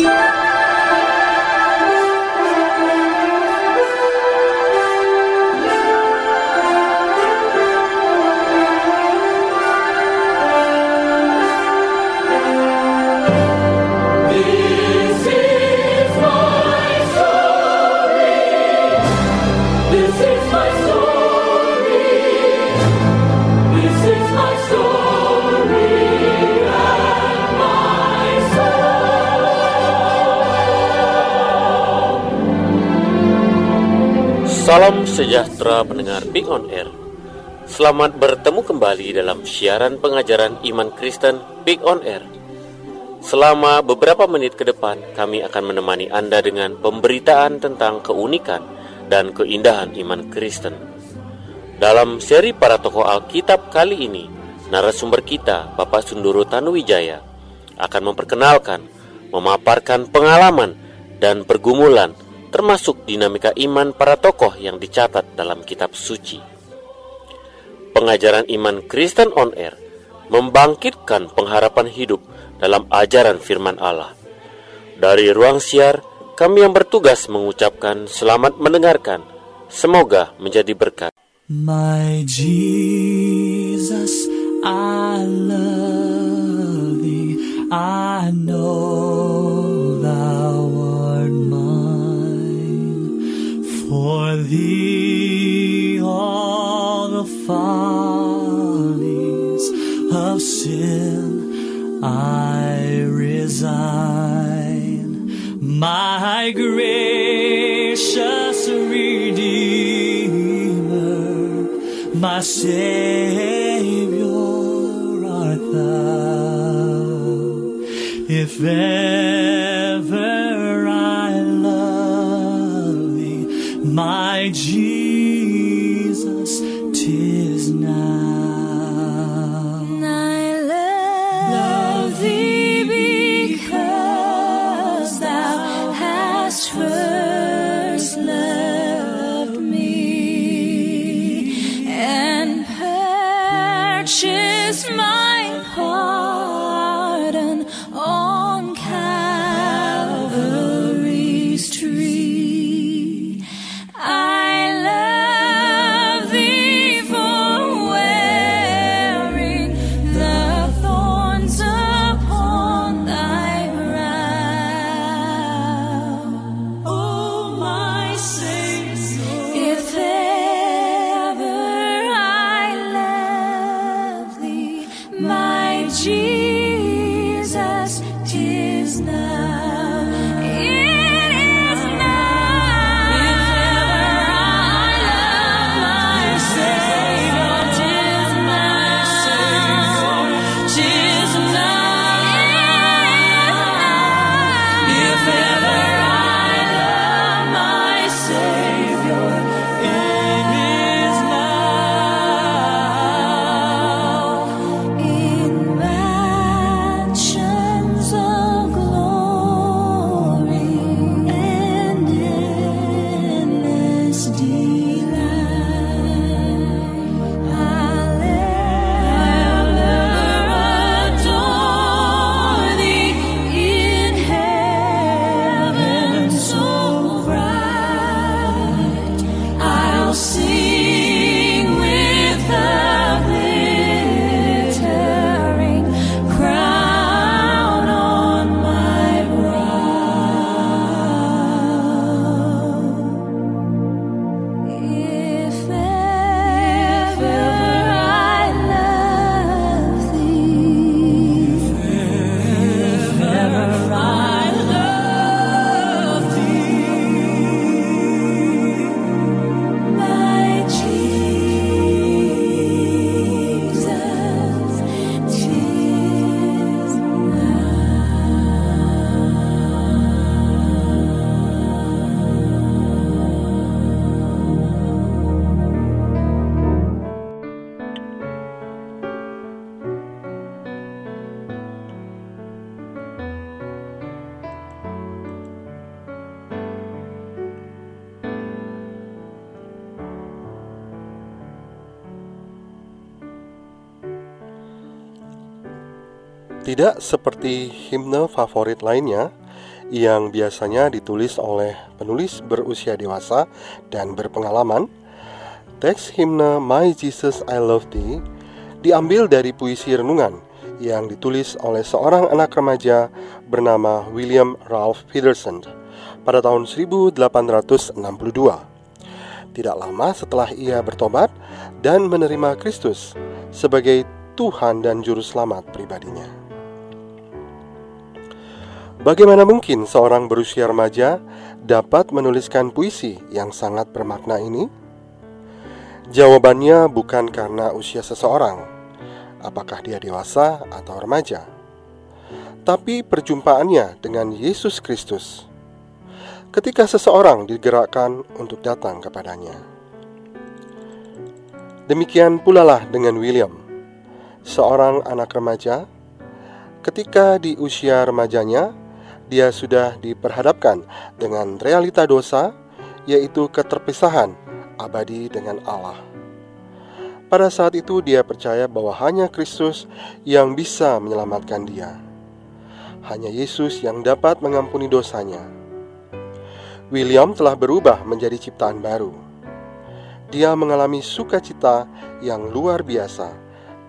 Yeah. Sejahtera pendengar Big On Air. Selamat bertemu kembali dalam siaran pengajaran iman Kristen Big On Air. Selama beberapa menit ke depan, kami akan menemani Anda dengan pemberitaan tentang keunikan dan keindahan iman Kristen. Dalam seri para tokoh Alkitab kali ini, narasumber kita, Bapak Sunduru Tanuwijaya, akan memperkenalkan, memaparkan pengalaman dan pergumulan termasuk dinamika iman para tokoh yang dicatat dalam kitab suci. Pengajaran iman Kristen on Air membangkitkan pengharapan hidup dalam ajaran firman Allah. Dari ruang siar, kami yang bertugas mengucapkan selamat mendengarkan. Semoga menjadi berkat. My Jesus, I love thee. I know For thee all the follies of sin I resign. My gracious Redeemer, my Savior art thou. If ever now. Tidak seperti himne favorit lainnya, yang biasanya ditulis oleh penulis berusia dewasa dan berpengalaman, teks himne My Jesus I Love Thee diambil dari puisi renungan yang ditulis oleh seorang anak remaja bernama William Ralph Peterson pada tahun 1862. Tidak lama setelah ia bertobat dan menerima Kristus sebagai Tuhan dan Juru Selamat pribadinya. Bagaimana mungkin seorang berusia remaja dapat menuliskan puisi yang sangat bermakna ini? Jawabannya bukan karena usia seseorang, apakah dia dewasa atau remaja, tapi perjumpaannya dengan Yesus Kristus. Ketika seseorang digerakkan untuk datang kepadanya, demikian pula lah dengan William, seorang anak remaja. Ketika di usia remajanya, dia sudah diperhadapkan dengan realita dosa, yaitu keterpisahan abadi dengan Allah. Pada saat itu, dia percaya bahwa hanya Kristus yang bisa menyelamatkan dia. Hanya Yesus yang dapat mengampuni dosanya. William telah berubah menjadi ciptaan baru. Dia mengalami sukacita yang luar biasa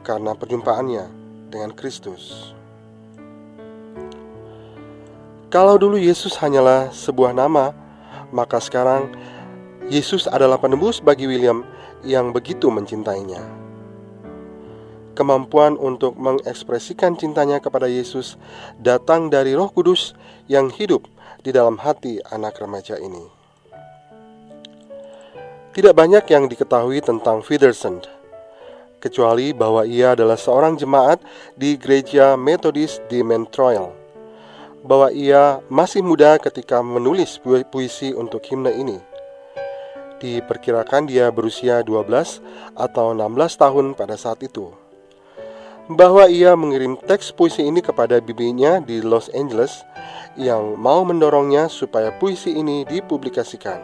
karena perjumpaannya dengan Kristus. Kalau dulu Yesus hanyalah sebuah nama, maka sekarang Yesus adalah penebus bagi William yang begitu mencintainya. Kemampuan untuk mengekspresikan cintanya kepada Yesus datang dari Roh Kudus yang hidup di dalam hati anak remaja ini. Tidak banyak yang diketahui tentang Federson, kecuali bahwa ia adalah seorang jemaat di gereja Methodist di Montreal bahwa ia masih muda ketika menulis puisi untuk himne ini. Diperkirakan dia berusia 12 atau 16 tahun pada saat itu. Bahwa ia mengirim teks puisi ini kepada bibinya di Los Angeles yang mau mendorongnya supaya puisi ini dipublikasikan.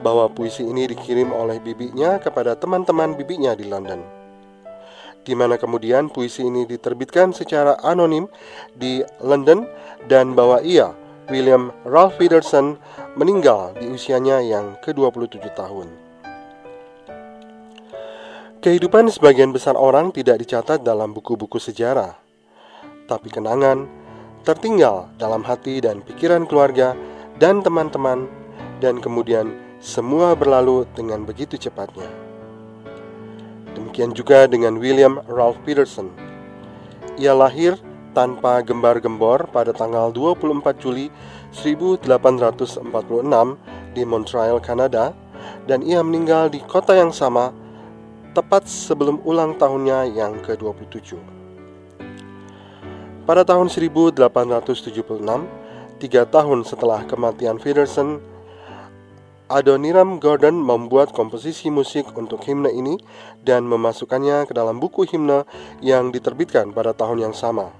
Bahwa puisi ini dikirim oleh bibinya kepada teman-teman bibinya di London di mana kemudian puisi ini diterbitkan secara anonim di London dan bahwa ia, William Ralph Peterson, meninggal di usianya yang ke-27 tahun. Kehidupan sebagian besar orang tidak dicatat dalam buku-buku sejarah, tapi kenangan tertinggal dalam hati dan pikiran keluarga dan teman-teman, dan kemudian semua berlalu dengan begitu cepatnya. Demikian juga dengan William Ralph Peterson. Ia lahir tanpa gembar-gembor pada tanggal 24 Juli 1846 di Montreal, Kanada, dan ia meninggal di kota yang sama tepat sebelum ulang tahunnya yang ke-27. Pada tahun 1876, tiga tahun setelah kematian Peterson, Adoniram Gordon membuat komposisi musik untuk himne ini dan memasukkannya ke dalam buku himne yang diterbitkan pada tahun yang sama.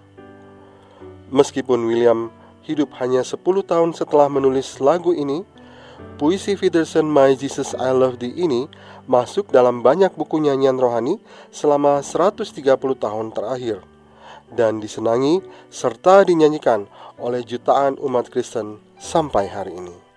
Meskipun William hidup hanya 10 tahun setelah menulis lagu ini, puisi Peterson My Jesus I Love Thee ini masuk dalam banyak buku nyanyian rohani selama 130 tahun terakhir dan disenangi serta dinyanyikan oleh jutaan umat Kristen sampai hari ini.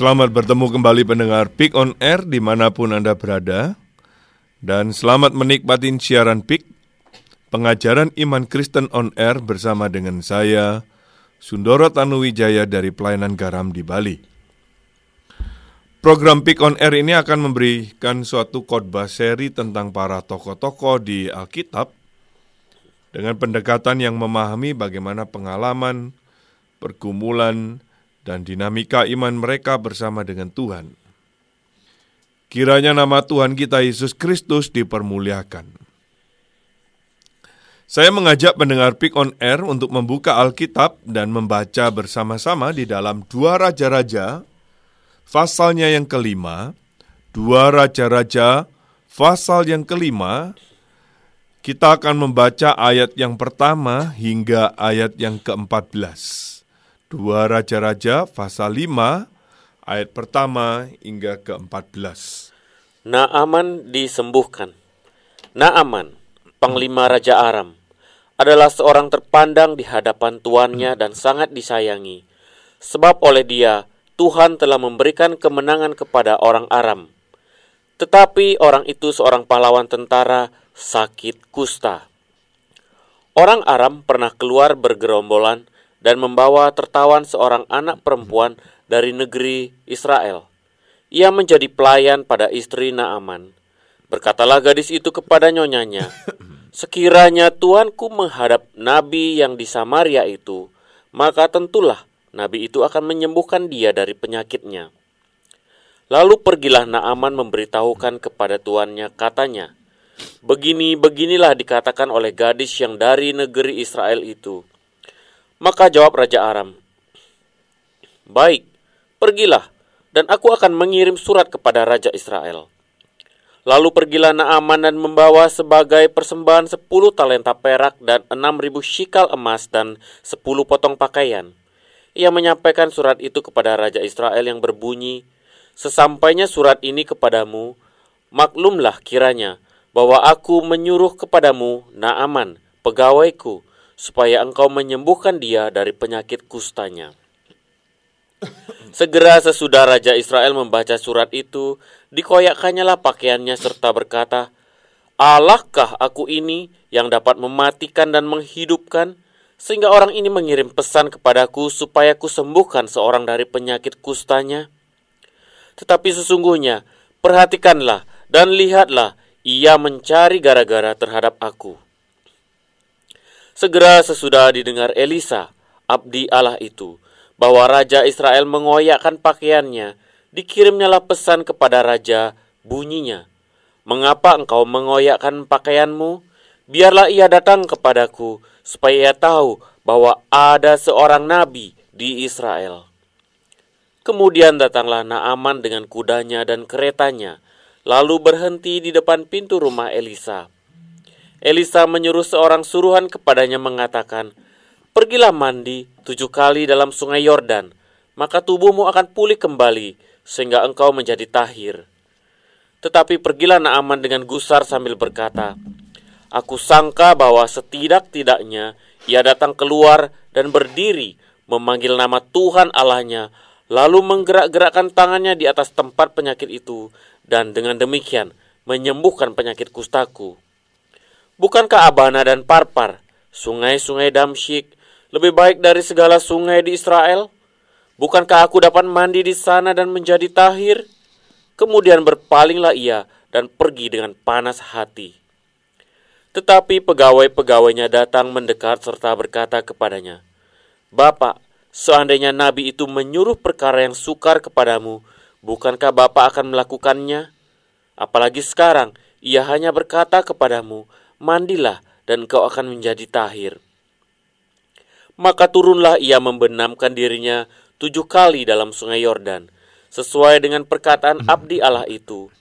Selamat bertemu kembali pendengar Pick on Air di mana pun Anda berada. Dan selamat menikmati siaran Pick, pengajaran iman Kristen on Air bersama dengan saya, Sundoro Tanuwijaya dari Pelayanan Garam di Bali. Program Pick on Air ini akan memberikan suatu khotbah seri tentang para tokoh-tokoh di Alkitab dengan pendekatan yang memahami bagaimana pengalaman, pergumulan, dan dinamika iman mereka bersama dengan Tuhan. Kiranya nama Tuhan kita Yesus Kristus dipermuliakan. Saya mengajak pendengar Pick on Air untuk membuka Alkitab dan membaca bersama-sama di dalam Dua Raja-Raja, pasalnya yang kelima, Dua Raja-Raja, pasal yang kelima, kita akan membaca ayat yang pertama hingga ayat yang keempat belas. 2 Raja-Raja pasal 5 ayat pertama hingga ke-14. Naaman disembuhkan. Naaman, panglima Raja Aram, adalah seorang terpandang di hadapan tuannya dan sangat disayangi, sebab oleh dia Tuhan telah memberikan kemenangan kepada orang Aram. Tetapi orang itu seorang pahlawan tentara sakit kusta. Orang Aram pernah keluar bergerombolan dan membawa tertawan seorang anak perempuan dari negeri Israel. Ia menjadi pelayan pada istri Naaman. Berkatalah gadis itu kepada nyonyanya, Sekiranya tuanku menghadap nabi yang di Samaria itu, maka tentulah nabi itu akan menyembuhkan dia dari penyakitnya. Lalu pergilah Naaman memberitahukan kepada tuannya, katanya, Begini-beginilah dikatakan oleh gadis yang dari negeri Israel itu. Maka jawab Raja Aram, Baik, pergilah, dan aku akan mengirim surat kepada Raja Israel. Lalu pergilah Naaman dan membawa sebagai persembahan sepuluh talenta perak dan enam ribu shikal emas dan sepuluh potong pakaian. Ia menyampaikan surat itu kepada Raja Israel yang berbunyi, Sesampainya surat ini kepadamu, maklumlah kiranya bahwa aku menyuruh kepadamu Naaman, pegawaiku, supaya engkau menyembuhkan dia dari penyakit kustanya. Segera sesudah Raja Israel membaca surat itu, dikoyakkannyalah pakaiannya serta berkata, Allahkah aku ini yang dapat mematikan dan menghidupkan, sehingga orang ini mengirim pesan kepadaku supaya ku sembuhkan seorang dari penyakit kustanya? Tetapi sesungguhnya, perhatikanlah dan lihatlah, ia mencari gara-gara terhadap aku. Segera sesudah didengar Elisa, abdi Allah itu, bahwa Raja Israel mengoyakkan pakaiannya, dikirimnyalah pesan kepada Raja, bunyinya, Mengapa engkau mengoyakkan pakaianmu? Biarlah ia datang kepadaku, supaya ia tahu bahwa ada seorang nabi di Israel. Kemudian datanglah Naaman dengan kudanya dan keretanya, lalu berhenti di depan pintu rumah Elisa. Elisa menyuruh seorang suruhan kepadanya mengatakan, Pergilah mandi tujuh kali dalam sungai Yordan, maka tubuhmu akan pulih kembali, sehingga engkau menjadi tahir. Tetapi pergilah Naaman dengan gusar sambil berkata, Aku sangka bahwa setidak-tidaknya ia datang keluar dan berdiri memanggil nama Tuhan Allahnya, lalu menggerak-gerakkan tangannya di atas tempat penyakit itu, dan dengan demikian menyembuhkan penyakit kustaku. Bukankah Abana dan Parpar, sungai-sungai Damsyik, lebih baik dari segala sungai di Israel? Bukankah aku dapat mandi di sana dan menjadi tahir? Kemudian berpalinglah ia dan pergi dengan panas hati. Tetapi pegawai-pegawainya datang mendekat serta berkata kepadanya, Bapak, seandainya nabi itu menyuruh perkara yang sukar kepadamu, bukankah Bapak akan melakukannya? Apalagi sekarang, ia hanya berkata kepadamu, Mandilah dan kau akan menjadi tahir. Maka turunlah ia membenamkan dirinya tujuh kali dalam sungai Yordan, sesuai dengan perkataan abdi Allah itu.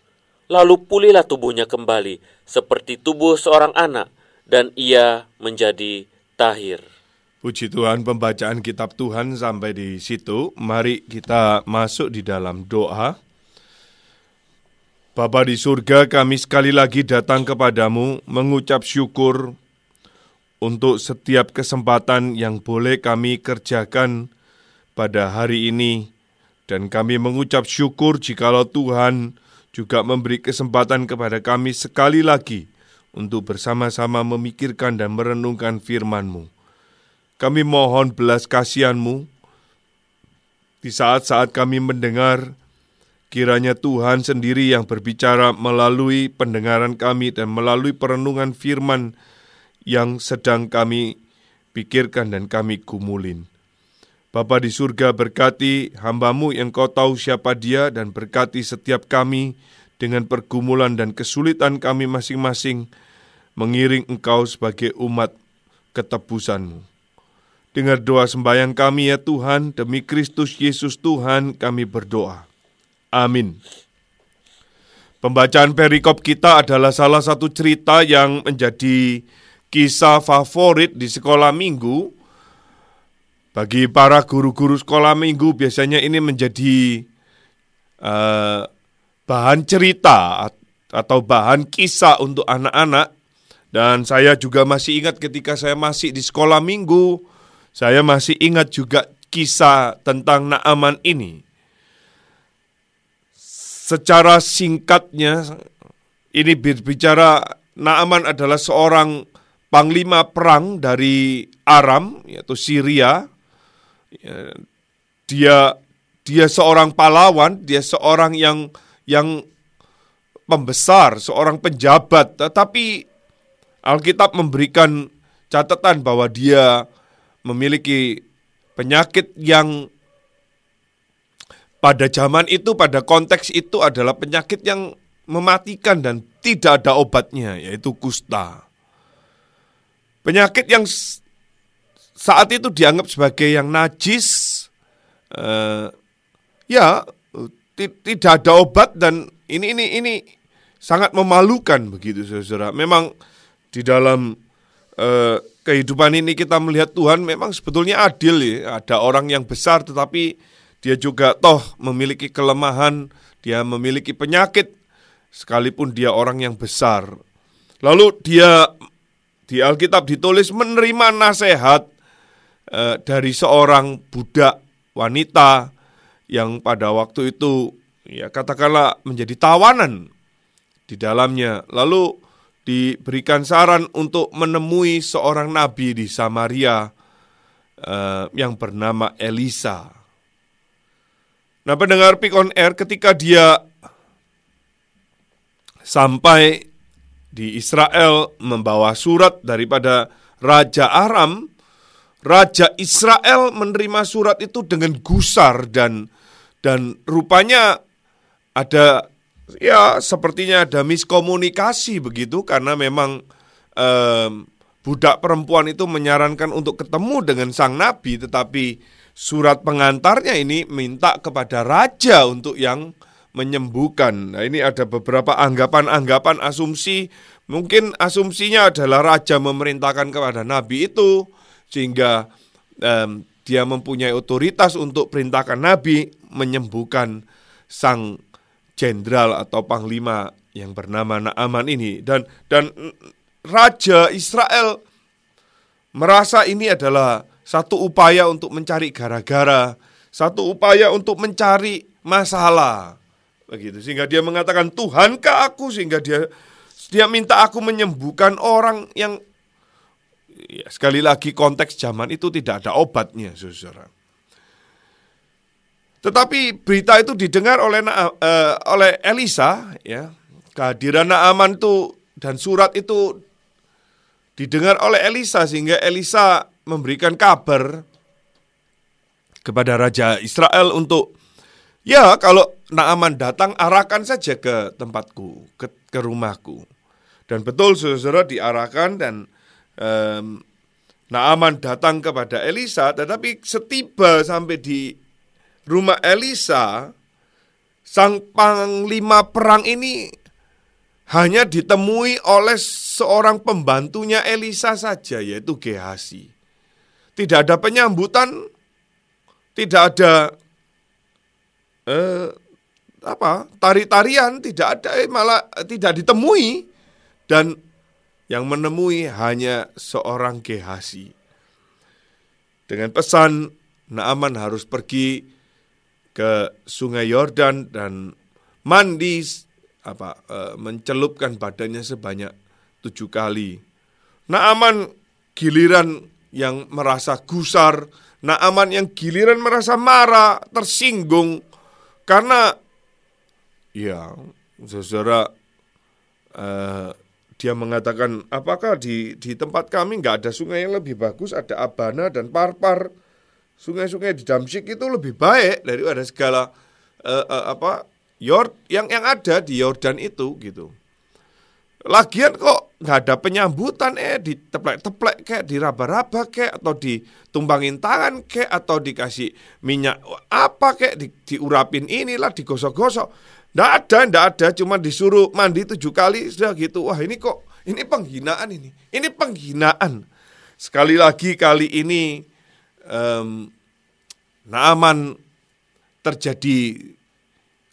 Lalu pulihlah tubuhnya kembali, seperti tubuh seorang anak, dan ia menjadi tahir. Puji Tuhan pembacaan kitab Tuhan sampai di situ. Mari kita masuk di dalam doa. Bapa di surga, kami sekali lagi datang kepadamu mengucap syukur untuk setiap kesempatan yang boleh kami kerjakan pada hari ini. Dan kami mengucap syukur jikalau Tuhan juga memberi kesempatan kepada kami sekali lagi untuk bersama-sama memikirkan dan merenungkan firman-Mu. Kami mohon belas kasihan-Mu di saat-saat kami mendengar kiranya Tuhan sendiri yang berbicara melalui pendengaran kami dan melalui perenungan firman yang sedang kami pikirkan dan kami gumulin. Bapa di surga berkati hambamu yang kau tahu siapa dia dan berkati setiap kami dengan pergumulan dan kesulitan kami masing-masing mengiring engkau sebagai umat ketebusanmu. Dengar doa sembahyang kami ya Tuhan, demi Kristus Yesus Tuhan kami berdoa. Amin. Pembacaan perikop kita adalah salah satu cerita yang menjadi kisah favorit di sekolah minggu bagi para guru-guru sekolah minggu biasanya ini menjadi uh, bahan cerita atau bahan kisah untuk anak-anak dan saya juga masih ingat ketika saya masih di sekolah minggu saya masih ingat juga kisah tentang Naaman ini. Secara singkatnya ini berbicara Naaman adalah seorang panglima perang dari Aram yaitu Syria. Ya, dia dia seorang pahlawan, dia seorang yang yang pembesar, seorang penjabat, tetapi Alkitab memberikan catatan bahwa dia memiliki penyakit yang pada zaman itu, pada konteks itu adalah penyakit yang mematikan dan tidak ada obatnya, yaitu kusta. Penyakit yang saat itu dianggap sebagai yang najis, uh, ya tidak ada obat dan ini ini ini sangat memalukan begitu saudara. Memang di dalam uh, kehidupan ini kita melihat Tuhan memang sebetulnya adil ya. Ada orang yang besar tetapi dia juga toh memiliki kelemahan, dia memiliki penyakit sekalipun dia orang yang besar. Lalu dia di Alkitab ditulis menerima nasihat eh, dari seorang budak wanita yang pada waktu itu ya katakanlah menjadi tawanan di dalamnya. Lalu diberikan saran untuk menemui seorang nabi di Samaria eh, yang bernama Elisa. Nah, pendengar Pick on Air ketika dia sampai di Israel membawa surat daripada Raja Aram, Raja Israel menerima surat itu dengan gusar dan dan rupanya ada ya sepertinya ada miskomunikasi begitu karena memang em, budak perempuan itu menyarankan untuk ketemu dengan sang nabi tetapi surat pengantarnya ini minta kepada raja untuk yang menyembuhkan. Nah, ini ada beberapa anggapan-anggapan asumsi. Mungkin asumsinya adalah raja memerintahkan kepada nabi itu sehingga em, dia mempunyai otoritas untuk perintahkan nabi menyembuhkan sang jenderal atau panglima yang bernama Naaman ini dan dan raja Israel merasa ini adalah satu upaya untuk mencari gara-gara, satu upaya untuk mencari masalah. Begitu sehingga dia mengatakan Tuhankah aku sehingga dia dia minta aku menyembuhkan orang yang ya, sekali lagi konteks zaman itu tidak ada obatnya, Saudara. Tetapi berita itu didengar oleh eh, oleh Elisa ya. Kehadiran Naaman itu dan surat itu didengar oleh Elisa sehingga Elisa memberikan kabar kepada raja Israel untuk ya kalau Naaman datang arahkan saja ke tempatku, ke, ke rumahku. Dan betul saudara diarahkan dan em, Naaman datang kepada Elisa tetapi setiba sampai di rumah Elisa sang panglima perang ini hanya ditemui oleh seorang pembantunya Elisa saja yaitu Gehasi. Tidak ada penyambutan, tidak ada eh, apa tari-tarian, tidak ada eh, malah tidak ditemui dan yang menemui hanya seorang Gehasi. Dengan pesan Naaman harus pergi ke Sungai Yordan dan mandi apa eh, mencelupkan badannya sebanyak tujuh kali. Naaman giliran yang merasa gusar, Naaman yang giliran merasa marah, tersinggung karena ya saudara eh, dia mengatakan apakah di di tempat kami nggak ada sungai yang lebih bagus, ada Abana dan Parpar. Sungai-sungai di Damsyik itu lebih baik daripada segala eh, eh, apa Yord yang yang ada di Yordan itu gitu. Lagian kok nggak ada penyambutan eh diteplek-teplek kayak diraba-raba kayak atau ditumbangin tangan kayak atau dikasih minyak apa kayak di, diurapin inilah digosok-gosok. Nggak ada, nggak ada, cuma disuruh mandi tujuh kali sudah gitu. Wah ini kok ini penghinaan ini, ini penghinaan. Sekali lagi kali ini em, Naaman terjadi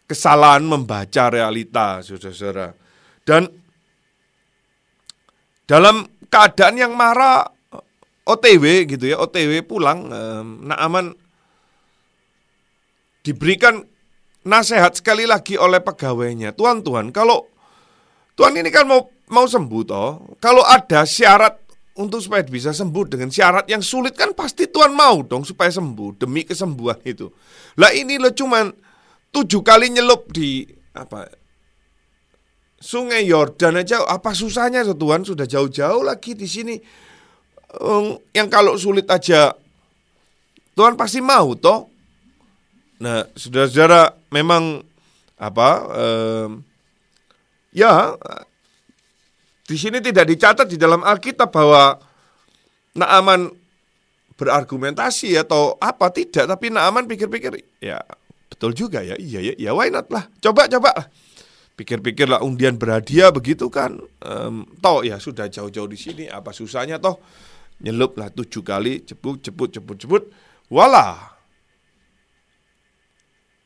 kesalahan membaca realita, saudara-saudara. Dan dalam keadaan yang marah, OTW gitu ya, OTW pulang, em, Naaman diberikan nasihat sekali lagi oleh pegawainya. Tuhan, kalau Tuhan ini kan mau mau sembuh toh. Kalau ada syarat untuk supaya bisa sembuh dengan syarat yang sulit kan pasti Tuhan mau dong supaya sembuh demi kesembuhan itu. Lah ini lo cuman tujuh kali nyelup di apa Sungai Yordan aja apa susahnya tuh Tuhan sudah jauh-jauh lagi di sini. Yang kalau sulit aja Tuhan pasti mau toh. Nah, saudara-saudara memang apa em, ya di sini tidak dicatat di dalam Alkitab bahwa Naaman berargumentasi atau apa tidak, tapi Naaman pikir-pikir ya betul juga ya, iya ya, ya why not lah, coba coba lah. Pikir-pikir lah undian berhadiah begitu kan, Em, toh ya sudah jauh-jauh di sini, apa susahnya toh? Nyelup lah tujuh kali, jebut jebut jebut jebut, walah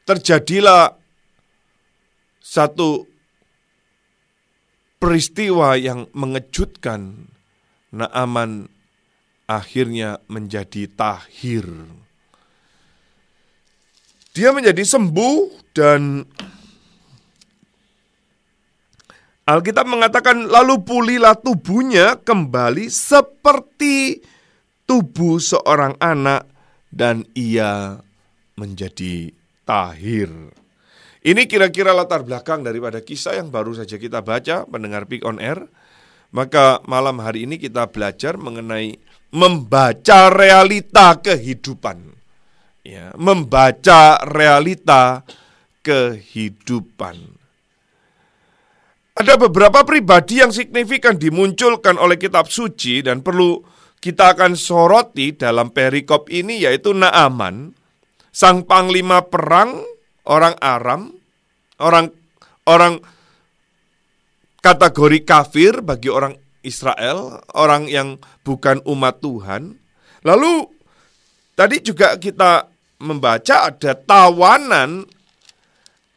terjadilah satu peristiwa yang mengejutkan Naaman akhirnya menjadi tahir. Dia menjadi sembuh dan Alkitab mengatakan lalu pulihlah tubuhnya kembali seperti tubuh seorang anak dan ia menjadi tahir. Ini kira-kira latar belakang daripada kisah yang baru saja kita baca, pendengar Pick on Air. Maka malam hari ini kita belajar mengenai membaca realita kehidupan. Ya, membaca realita kehidupan. Ada beberapa pribadi yang signifikan dimunculkan oleh kitab suci dan perlu kita akan soroti dalam perikop ini yaitu Naaman, sang panglima perang orang Aram, orang orang kategori kafir bagi orang Israel, orang yang bukan umat Tuhan. Lalu tadi juga kita membaca ada tawanan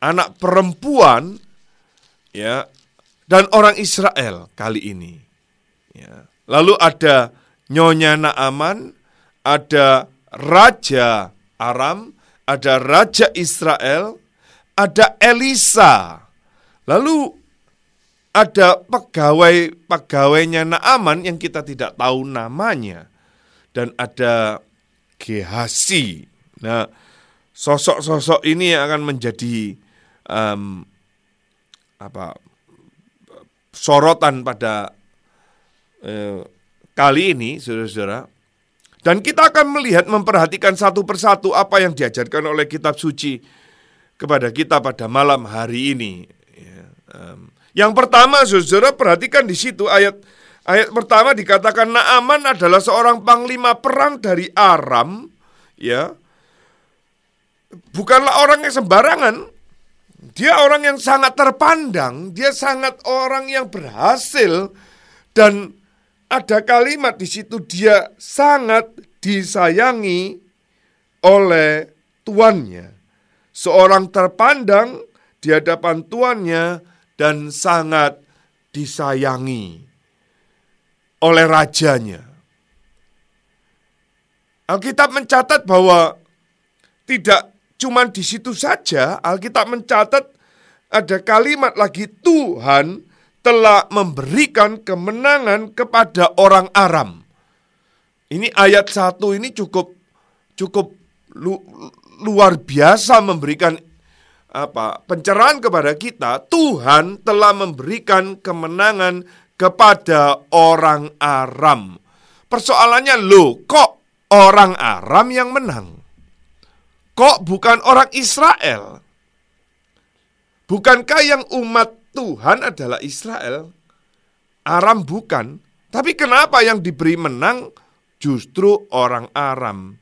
anak perempuan ya dan orang Israel kali ini. Ya. Lalu ada Nyonya Naaman, ada Raja Aram, ada Raja Israel, ada Elisa. Lalu ada pegawai pegawainya Naaman yang kita tidak tahu namanya dan ada Gehasi. Nah, sosok-sosok ini yang akan menjadi um, apa sorotan pada eh, kali ini, saudara-saudara. Dan kita akan melihat, memperhatikan satu persatu apa yang diajarkan oleh kitab suci kepada kita pada malam hari ini. Ya, yang pertama, saudara, perhatikan di situ ayat ayat pertama dikatakan Naaman adalah seorang panglima perang dari Aram, ya. Bukanlah orang yang sembarangan, dia orang yang sangat terpandang, dia sangat orang yang berhasil dan ada kalimat di situ dia sangat disayangi oleh tuannya. Seorang terpandang di hadapan tuannya dan sangat disayangi oleh rajanya. Alkitab mencatat bahwa tidak cuma di situ saja, Alkitab mencatat ada kalimat lagi Tuhan telah memberikan kemenangan kepada orang Aram. Ini ayat satu ini cukup cukup lu, luar biasa memberikan apa pencerahan kepada kita. Tuhan telah memberikan kemenangan kepada orang Aram. Persoalannya lo kok orang Aram yang menang? Kok bukan orang Israel? Bukankah yang umat Tuhan adalah Israel? Aram bukan. Tapi kenapa yang diberi menang justru orang Aram?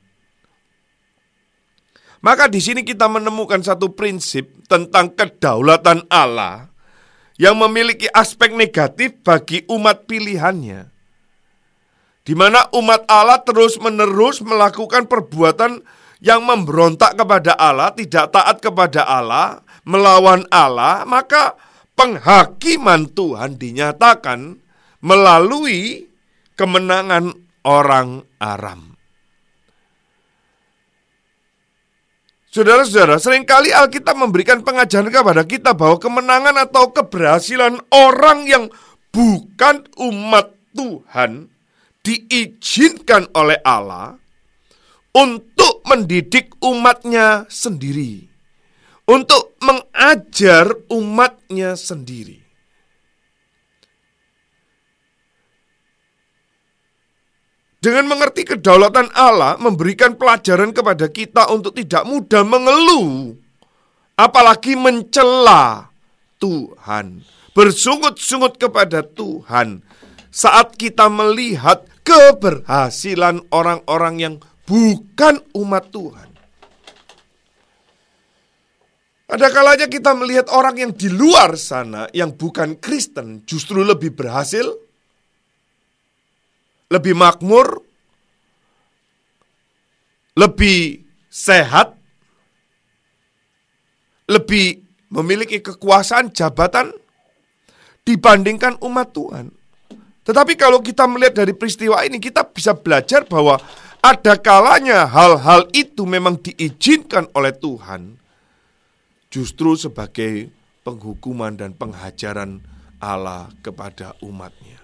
Maka di sini kita menemukan satu prinsip tentang kedaulatan Allah yang memiliki aspek negatif bagi umat pilihannya. Di mana umat Allah terus-menerus melakukan perbuatan yang memberontak kepada Allah, tidak taat kepada Allah, melawan Allah, maka penghakiman Tuhan dinyatakan melalui kemenangan orang Aram. Saudara-saudara, sering kali Alkitab memberikan pengajaran kepada kita bahwa kemenangan atau keberhasilan orang yang bukan umat Tuhan diizinkan oleh Allah untuk mendidik umatnya sendiri, untuk mengajar umatnya sendiri. Dengan mengerti kedaulatan Allah, memberikan pelajaran kepada kita untuk tidak mudah mengeluh, apalagi mencela Tuhan, bersungut-sungut kepada Tuhan saat kita melihat keberhasilan orang-orang yang bukan umat Tuhan. Ada kalanya kita melihat orang yang di luar sana yang bukan Kristen justru lebih berhasil, lebih makmur, lebih sehat, lebih memiliki kekuasaan jabatan dibandingkan umat Tuhan. Tetapi kalau kita melihat dari peristiwa ini, kita bisa belajar bahwa ada kalanya hal-hal itu memang diizinkan oleh Tuhan justru sebagai penghukuman dan penghajaran Allah kepada umatnya.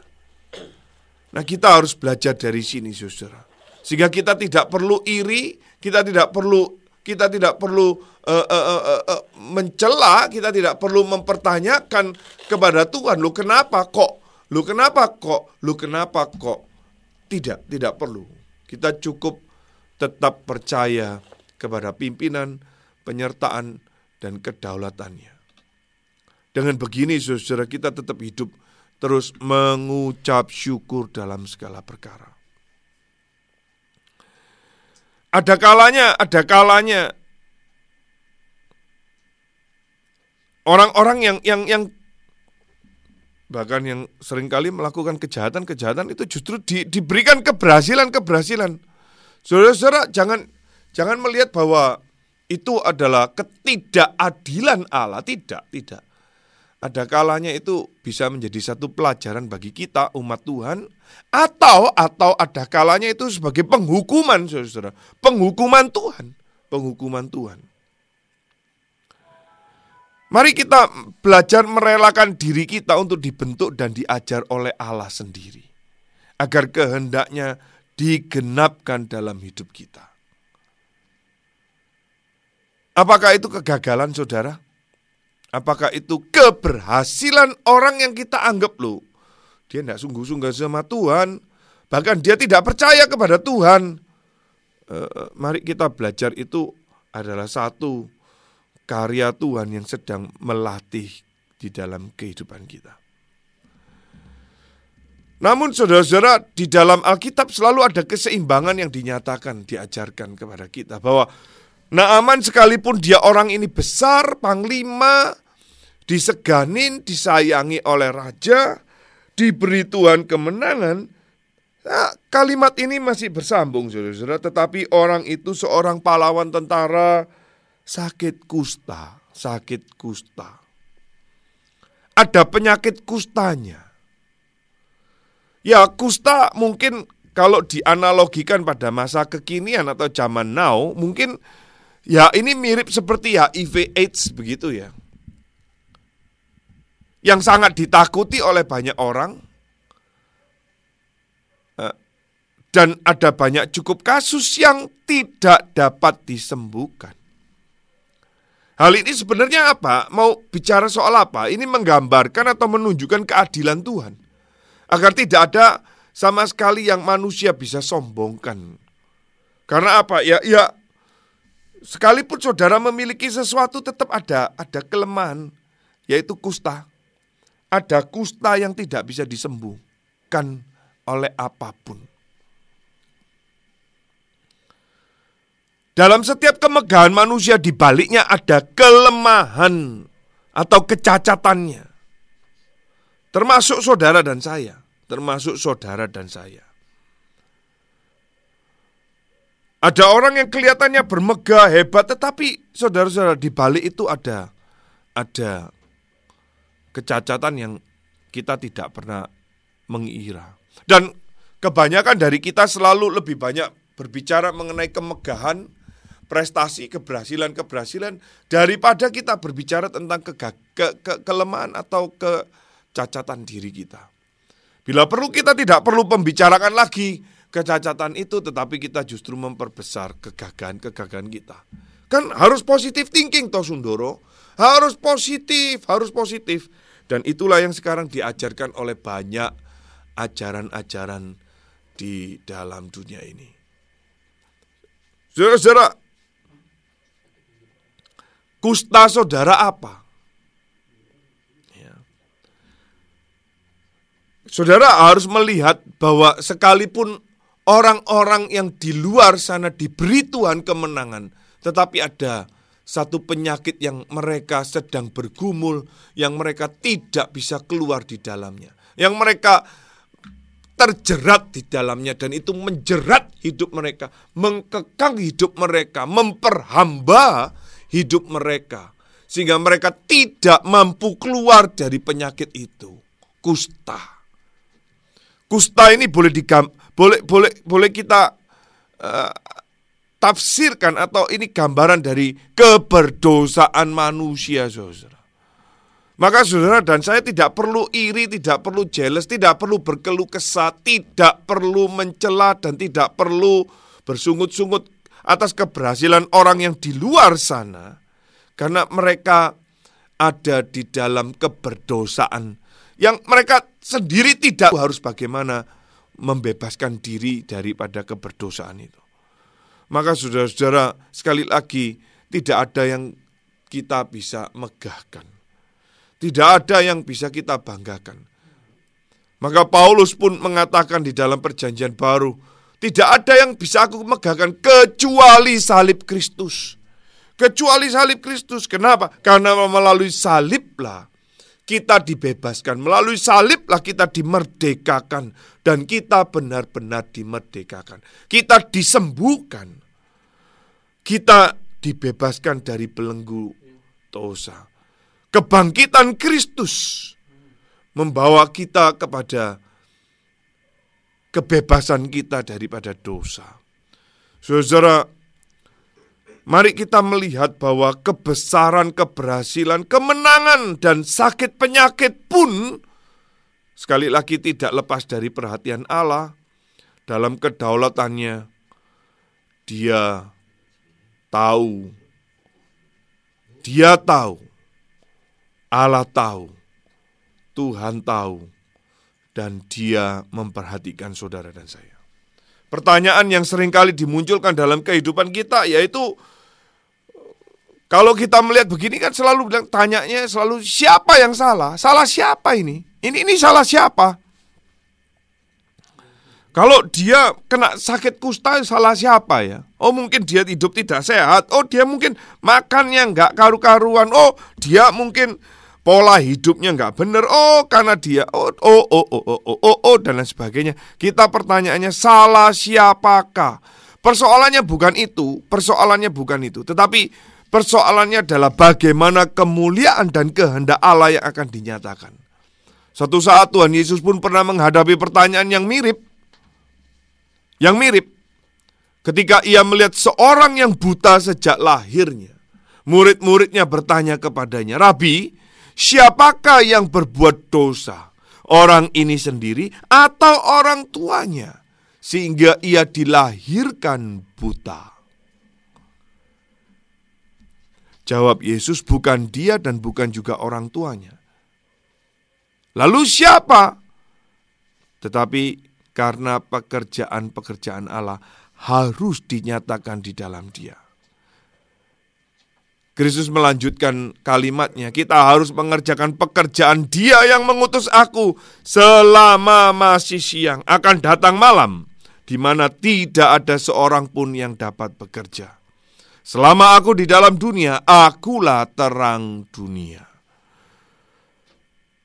Nah kita harus belajar dari sini saudara. Sehingga kita tidak perlu iri, kita tidak perlu kita tidak perlu eh, eh, eh, eh, mencela, kita tidak perlu mempertanyakan kepada Tuhan, lu kenapa kok? Lu kenapa kok? Lu kenapa kok? Tidak, tidak perlu. Kita cukup tetap percaya kepada pimpinan, penyertaan, dan kedaulatannya. Dengan begini, saudara kita tetap hidup terus mengucap syukur dalam segala perkara. Ada kalanya, ada kalanya orang-orang yang yang yang bahkan yang sering kali melakukan kejahatan-kejahatan itu justru di, diberikan keberhasilan-keberhasilan. Saudara-saudara jangan jangan melihat bahwa itu adalah ketidakadilan Allah, tidak, tidak. Ada kalanya itu bisa menjadi satu pelajaran bagi kita umat Tuhan atau atau ada kalanya itu sebagai penghukuman Saudara-saudara, penghukuman Tuhan, penghukuman Tuhan. Mari kita belajar merelakan diri kita untuk dibentuk dan diajar oleh Allah sendiri. Agar kehendaknya digenapkan dalam hidup kita. Apakah itu kegagalan saudara? Apakah itu keberhasilan orang yang kita anggap loh? Dia tidak sungguh-sungguh sama Tuhan. Bahkan dia tidak percaya kepada Tuhan. Eh, mari kita belajar itu adalah satu karya Tuhan yang sedang melatih di dalam kehidupan kita. Namun saudara-saudara di dalam Alkitab selalu ada keseimbangan yang dinyatakan, diajarkan kepada kita bahwa Naaman sekalipun dia orang ini besar, panglima, diseganin, disayangi oleh raja, diberi Tuhan kemenangan, nah, kalimat ini masih bersambung saudara-saudara. Tetapi orang itu seorang pahlawan tentara, sakit kusta, sakit kusta. Ada penyakit kustanya. Ya kusta mungkin kalau dianalogikan pada masa kekinian atau zaman now, mungkin ya ini mirip seperti HIV AIDS begitu ya. Yang sangat ditakuti oleh banyak orang. Eh, Dan ada banyak cukup kasus yang tidak dapat disembuhkan. Hal ini sebenarnya apa? Mau bicara soal apa? Ini menggambarkan atau menunjukkan keadilan Tuhan. Agar tidak ada sama sekali yang manusia bisa sombongkan. Karena apa? Ya, ya sekalipun saudara memiliki sesuatu tetap ada ada kelemahan yaitu kusta. Ada kusta yang tidak bisa disembuhkan oleh apa pun. Dalam setiap kemegahan manusia di baliknya ada kelemahan atau kecacatannya. Termasuk saudara dan saya, termasuk saudara dan saya. Ada orang yang kelihatannya bermegah, hebat, tetapi saudara-saudara di balik itu ada ada kecacatan yang kita tidak pernah mengira. Dan kebanyakan dari kita selalu lebih banyak berbicara mengenai kemegahan, prestasi, keberhasilan, keberhasilan daripada kita berbicara tentang kega- ke- ke- kelemahan atau kecacatan diri kita. Bila perlu kita tidak perlu membicarakan lagi kecacatan itu tetapi kita justru memperbesar kegagahan-kegagahan kita. Kan harus positif thinking toh Sundoro. Harus positif, harus positif. Dan itulah yang sekarang diajarkan oleh banyak ajaran-ajaran di dalam dunia ini. Saudara-saudara, kusta saudara apa? Ya. Saudara harus melihat bahwa sekalipun orang-orang yang di luar sana diberi Tuhan kemenangan, tetapi ada satu penyakit yang mereka sedang bergumul, yang mereka tidak bisa keluar di dalamnya, yang mereka terjerat di dalamnya dan itu menjerat hidup mereka, mengkekang hidup mereka, memperhamba hidup mereka sehingga mereka tidak mampu keluar dari penyakit itu. Kusta. Kusta ini boleh digam, boleh boleh boleh kita eh, tafsirkan atau ini gambaran dari keberdosaan manusia, saudara. Maka saudara dan saya tidak perlu iri, tidak perlu jealous, tidak perlu berkeluh kesah, tidak perlu mencela dan tidak perlu bersungut-sungut atas keberhasilan orang yang di luar sana karena mereka ada di dalam keberdosaan yang mereka sendiri tidak harus bagaimana membebaskan diri daripada keberdosaan itu. Maka saudara-saudara sekali lagi tidak ada yang kita bisa megahkan. Tidak ada yang bisa kita banggakan. Maka Paulus pun mengatakan di dalam perjanjian baru, tidak ada yang bisa aku megahkan kecuali salib Kristus. Kecuali salib Kristus. Kenapa? Karena melalui saliblah kita dibebaskan. Melalui saliblah kita dimerdekakan. Dan kita benar-benar dimerdekakan. Kita disembuhkan. Kita dibebaskan dari belenggu dosa. Kebangkitan Kristus membawa kita kepada kebebasan kita daripada dosa. Saudara, mari kita melihat bahwa kebesaran, keberhasilan, kemenangan, dan sakit penyakit pun sekali lagi tidak lepas dari perhatian Allah dalam kedaulatannya. Dia tahu, dia tahu, Allah tahu, Tuhan tahu, dan dia memperhatikan saudara dan saya. Pertanyaan yang sering kali dimunculkan dalam kehidupan kita yaitu kalau kita melihat begini kan selalu bilang tanyanya selalu siapa yang salah? Salah siapa ini? Ini ini salah siapa? Kalau dia kena sakit kusta salah siapa ya? Oh mungkin dia hidup tidak sehat. Oh dia mungkin makannya nggak karu-karuan. Oh dia mungkin pola hidupnya nggak benar. Oh karena dia oh oh oh oh oh oh, oh, oh dan lain sebagainya. Kita pertanyaannya salah siapakah? Persoalannya bukan itu. Persoalannya bukan itu. Tetapi persoalannya adalah bagaimana kemuliaan dan kehendak Allah yang akan dinyatakan. Suatu saat Tuhan Yesus pun pernah menghadapi pertanyaan yang mirip yang mirip ketika ia melihat seorang yang buta sejak lahirnya. Murid-muridnya bertanya kepadanya, "Rabi, siapakah yang berbuat dosa? Orang ini sendiri atau orang tuanya sehingga ia dilahirkan buta?" Jawab Yesus, "Bukan dia dan bukan juga orang tuanya." Lalu siapa? Tetapi karena pekerjaan-pekerjaan Allah harus dinyatakan di dalam dia. Kristus melanjutkan kalimatnya, kita harus mengerjakan pekerjaan dia yang mengutus aku selama masih siang. Akan datang malam, di mana tidak ada seorang pun yang dapat bekerja. Selama aku di dalam dunia, akulah terang dunia.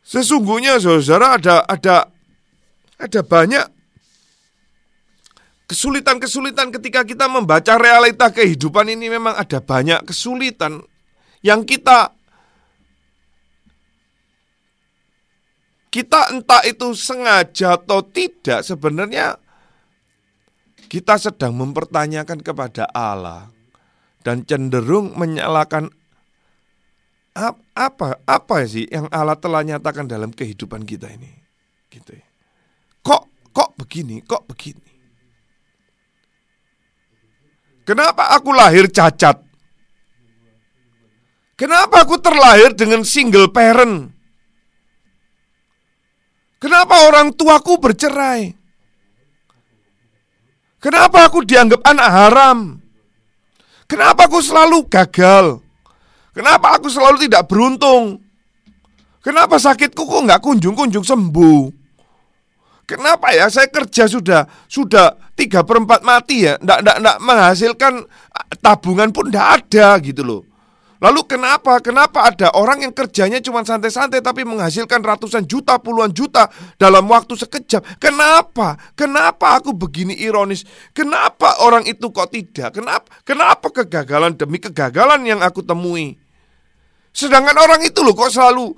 Sesungguhnya saudara ada ada ada banyak kesulitan-kesulitan ketika kita membaca realita kehidupan ini memang ada banyak kesulitan yang kita kita entah itu sengaja atau tidak sebenarnya kita sedang mempertanyakan kepada Allah dan cenderung menyalahkan apa apa sih yang Allah telah nyatakan dalam kehidupan kita ini gitu ya. kok kok begini kok begini Kenapa aku lahir cacat? Kenapa aku terlahir dengan single parent? Kenapa orang tuaku bercerai? Kenapa aku dianggap anak haram? Kenapa aku selalu gagal? Kenapa aku selalu tidak beruntung? Kenapa sakitku kok nggak kunjung-kunjung sembuh? Kenapa ya saya kerja sudah sudah tiga perempat mati ya, ndak ndak ndak menghasilkan tabungan pun ndak ada gitu loh. Lalu kenapa? Kenapa ada orang yang kerjanya cuma santai-santai tapi menghasilkan ratusan juta, puluhan juta dalam waktu sekejap? Kenapa? Kenapa aku begini ironis? Kenapa orang itu kok tidak? Kenapa? Kenapa kegagalan demi kegagalan yang aku temui? Sedangkan orang itu loh kok selalu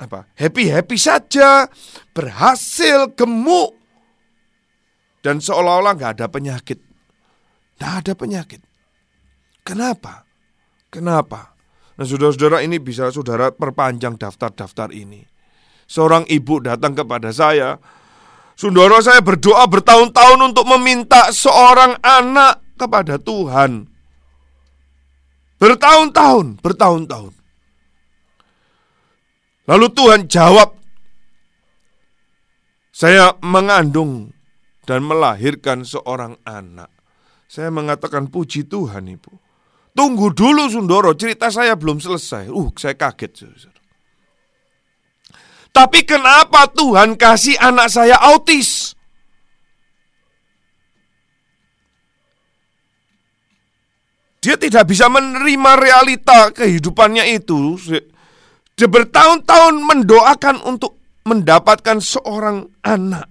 apa happy happy saja, berhasil, gemuk, dan seolah-olah nggak ada penyakit, nggak ada penyakit. Kenapa? Kenapa? Nah, saudara-saudara ini bisa saudara perpanjang daftar-daftar ini. Seorang ibu datang kepada saya, Saudara saya berdoa bertahun-tahun untuk meminta seorang anak kepada Tuhan. Bertahun-tahun, bertahun-tahun. Lalu Tuhan jawab, saya mengandung dan melahirkan seorang anak. Saya mengatakan puji Tuhan ibu. Tunggu dulu Sundoro, cerita saya belum selesai. Uh, saya kaget. Tapi kenapa Tuhan kasih anak saya autis? Dia tidak bisa menerima realita kehidupannya itu. Dia bertahun-tahun mendoakan untuk mendapatkan seorang anak.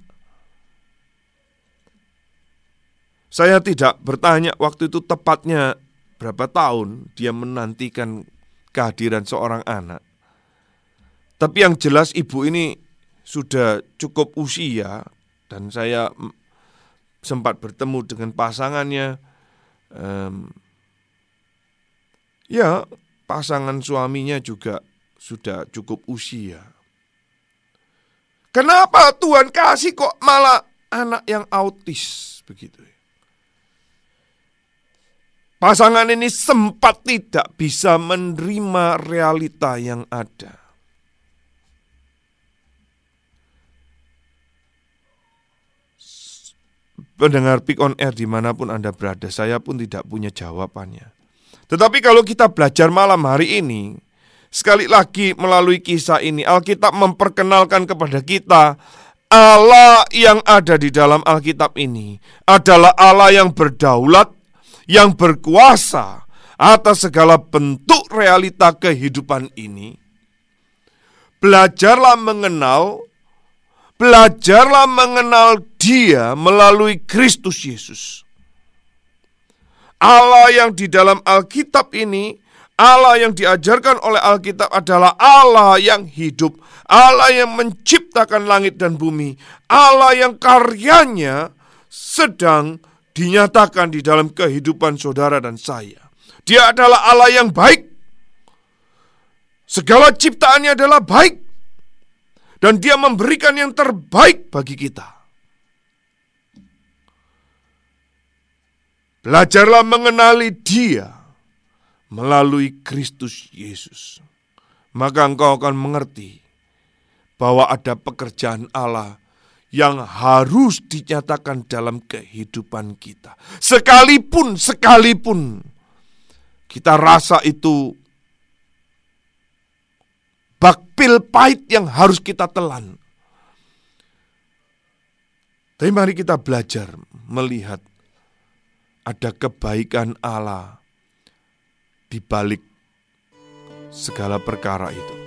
Saya tidak bertanya waktu itu tepatnya berapa tahun dia menantikan kehadiran seorang anak. Tapi yang jelas ibu ini sudah cukup usia dan saya sempat bertemu dengan pasangannya. Ya, pasangan suaminya juga sudah cukup usia. Kenapa Tuhan kasih kok malah anak yang autis begitu? Pasangan ini sempat tidak bisa menerima realita yang ada. Pendengar Pick on Air di mana pun Anda berada, saya pun tidak punya jawabannya. Tetapi kalau kita belajar malam hari ini, sekali lagi melalui kisah ini, Alkitab memperkenalkan kepada kita Allah yang ada di dalam Alkitab ini adalah Allah yang berdaulat, yang berkuasa atas segala bentuk realita kehidupan ini. Belajarlah mengenal, belajarlah mengenal Dia melalui Kristus Yesus. Allah yang di dalam Alkitab ini, Allah yang diajarkan oleh Alkitab adalah Allah yang hidup, Allah yang menciptakan langit dan bumi, Allah yang karyanya sedang dinyatakan di dalam kehidupan saudara dan saya. Dia adalah Allah yang baik. Segala ciptaannya adalah baik. Dan dia memberikan yang terbaik bagi kita. Belajarlah mengenali dia melalui Kristus Yesus. Maka engkau akan mengerti bahwa ada pekerjaan Allah yang harus dinyatakan dalam kehidupan kita. Sekalipun, sekalipun kita rasa itu bakpil pahit yang harus kita telan. Tapi mari kita belajar melihat ada kebaikan Allah di balik segala perkara itu.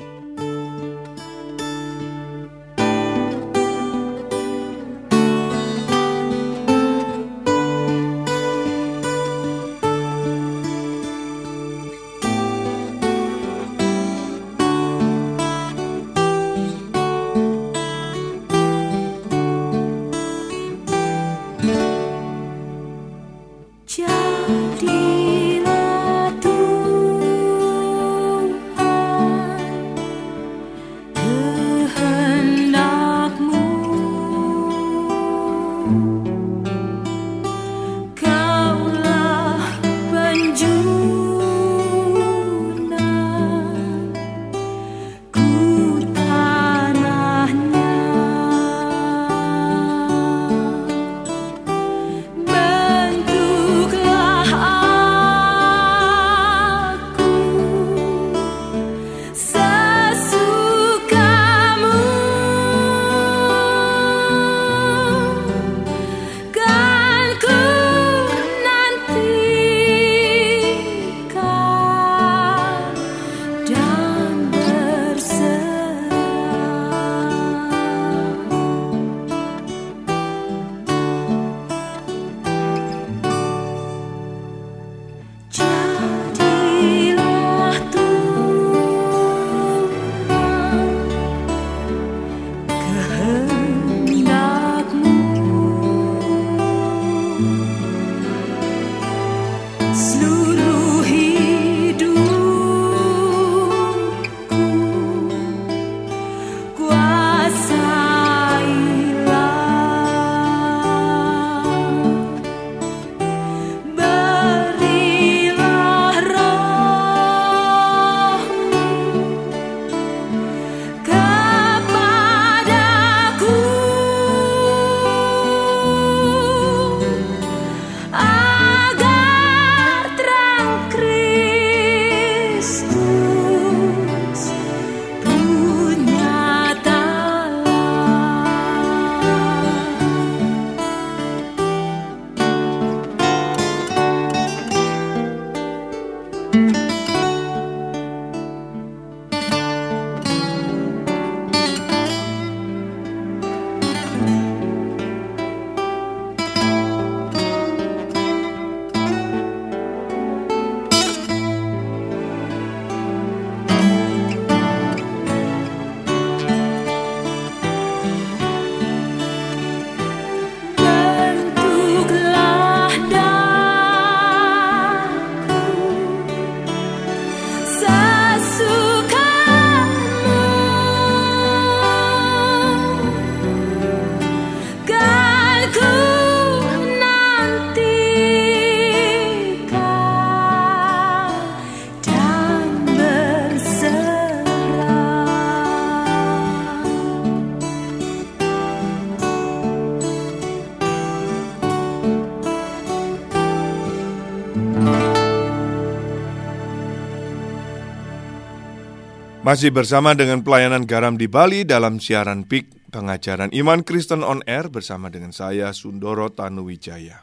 Masih bersama dengan pelayanan garam di Bali dalam siaran PIK pengajaran Iman Kristen on Air bersama dengan saya Sundoro Tanuwijaya.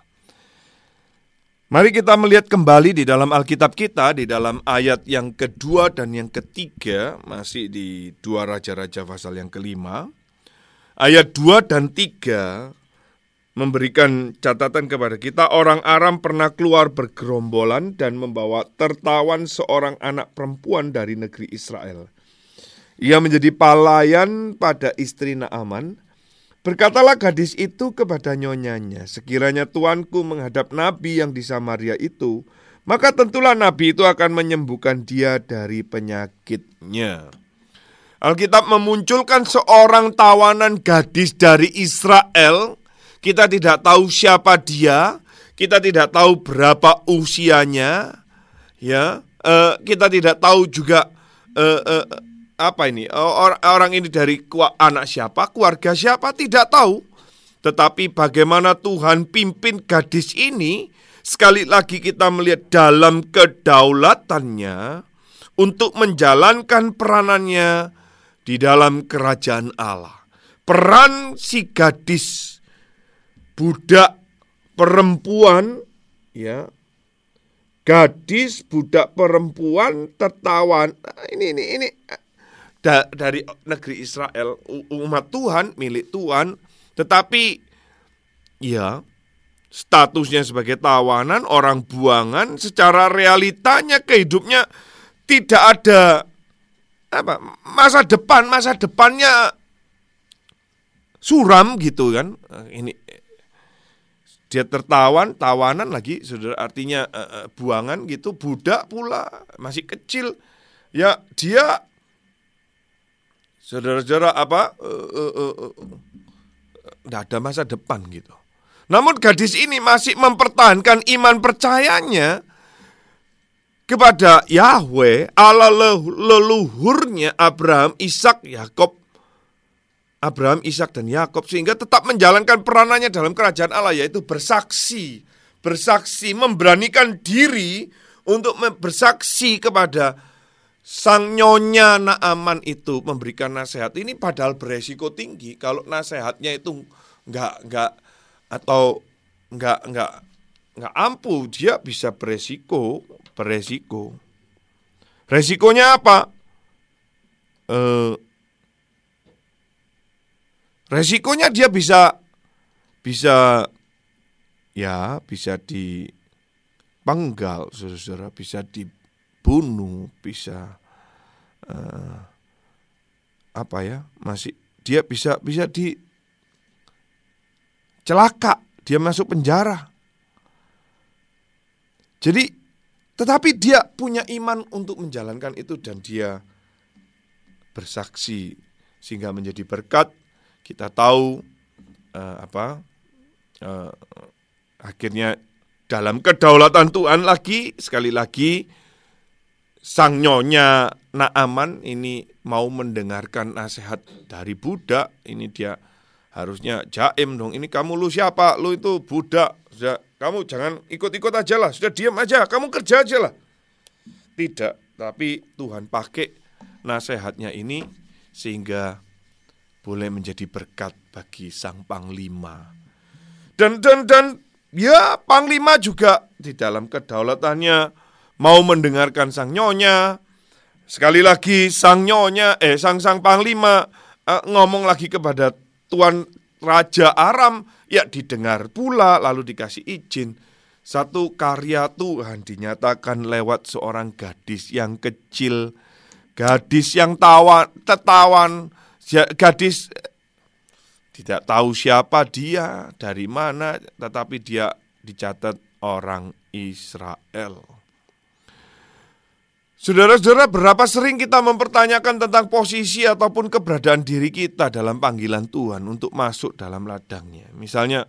Mari kita melihat kembali di dalam Alkitab kita di dalam ayat yang kedua dan yang ketiga masih di dua raja-raja pasal yang kelima. Ayat 2 dan 3 memberikan catatan kepada kita orang Aram pernah keluar bergerombolan dan membawa tertawan seorang anak perempuan dari negeri Israel. Ia menjadi pelayan pada istri Naaman. Berkatalah gadis itu kepada nyonyanya, sekiranya tuanku menghadap nabi yang di Samaria itu, maka tentulah nabi itu akan menyembuhkan dia dari penyakitnya. Alkitab memunculkan seorang tawanan gadis dari Israel. Kita tidak tahu siapa dia, kita tidak tahu berapa usianya, ya. Eh, kita tidak tahu juga eh, eh, apa ini? Or- orang ini dari anak siapa, keluarga siapa? Tidak tahu. Tetapi bagaimana Tuhan pimpin gadis ini, sekali lagi kita melihat dalam kedaulatannya untuk menjalankan peranannya di dalam kerajaan Allah. Peran si gadis budak perempuan ya. Gadis budak perempuan tertawan ini ini ini da- dari negeri Israel umat Tuhan milik Tuhan tetapi ya statusnya sebagai tawanan orang buangan secara realitanya kehidupnya tidak ada apa masa depan masa depannya suram gitu kan. Eh, ini dia tertawan tawanan lagi saudara artinya eh, buangan gitu budak pula masih kecil. Ya dia saudara-saudara apa eh, eh, eh, nggak ada masa depan gitu. Namun gadis ini masih mempertahankan iman percayanya kepada Yahweh Allah lelu- leluhurnya Abraham, Ishak, Yakob, Abraham, Ishak dan Yakob sehingga tetap menjalankan peranannya dalam kerajaan Allah yaitu bersaksi, bersaksi memberanikan diri untuk bersaksi kepada sang nyonya Naaman itu memberikan nasihat. Ini padahal beresiko tinggi kalau nasihatnya itu nggak nggak atau nggak nggak nggak ampuh dia bisa beresiko beresiko. Resikonya apa? Eh resikonya dia bisa bisa ya bisa dipenggal saudara bisa dibunuh bisa eh, apa ya masih dia bisa bisa di celaka dia masuk penjara. Jadi tetapi dia punya iman untuk menjalankan itu dan dia bersaksi sehingga menjadi berkat. Kita tahu eh, apa eh, akhirnya dalam kedaulatan Tuhan lagi sekali lagi sang nyonya Naaman ini mau mendengarkan nasihat dari budak. Ini dia harusnya jaim dong ini kamu lu siapa? Lu itu budak. Sudah kamu jangan ikut-ikut aja lah. Sudah diam aja kamu kerja aja lah. Tidak tapi Tuhan pakai nasihatnya ini sehingga boleh menjadi berkat bagi sang panglima. Dan dan dan ya panglima juga di dalam kedaulatannya mau mendengarkan sang nyonya. Sekali lagi sang nyonya, eh sang sang panglima eh, ngomong lagi kepada tuan raja Aram, ya didengar pula lalu dikasih izin. Satu karya Tuhan dinyatakan lewat seorang gadis yang kecil, gadis yang tawa, tetawan, gadis tidak tahu siapa dia, dari mana, tetapi dia dicatat orang Israel. Saudara-saudara, berapa sering kita mempertanyakan tentang posisi ataupun keberadaan diri kita dalam panggilan Tuhan untuk masuk dalam ladangnya. Misalnya,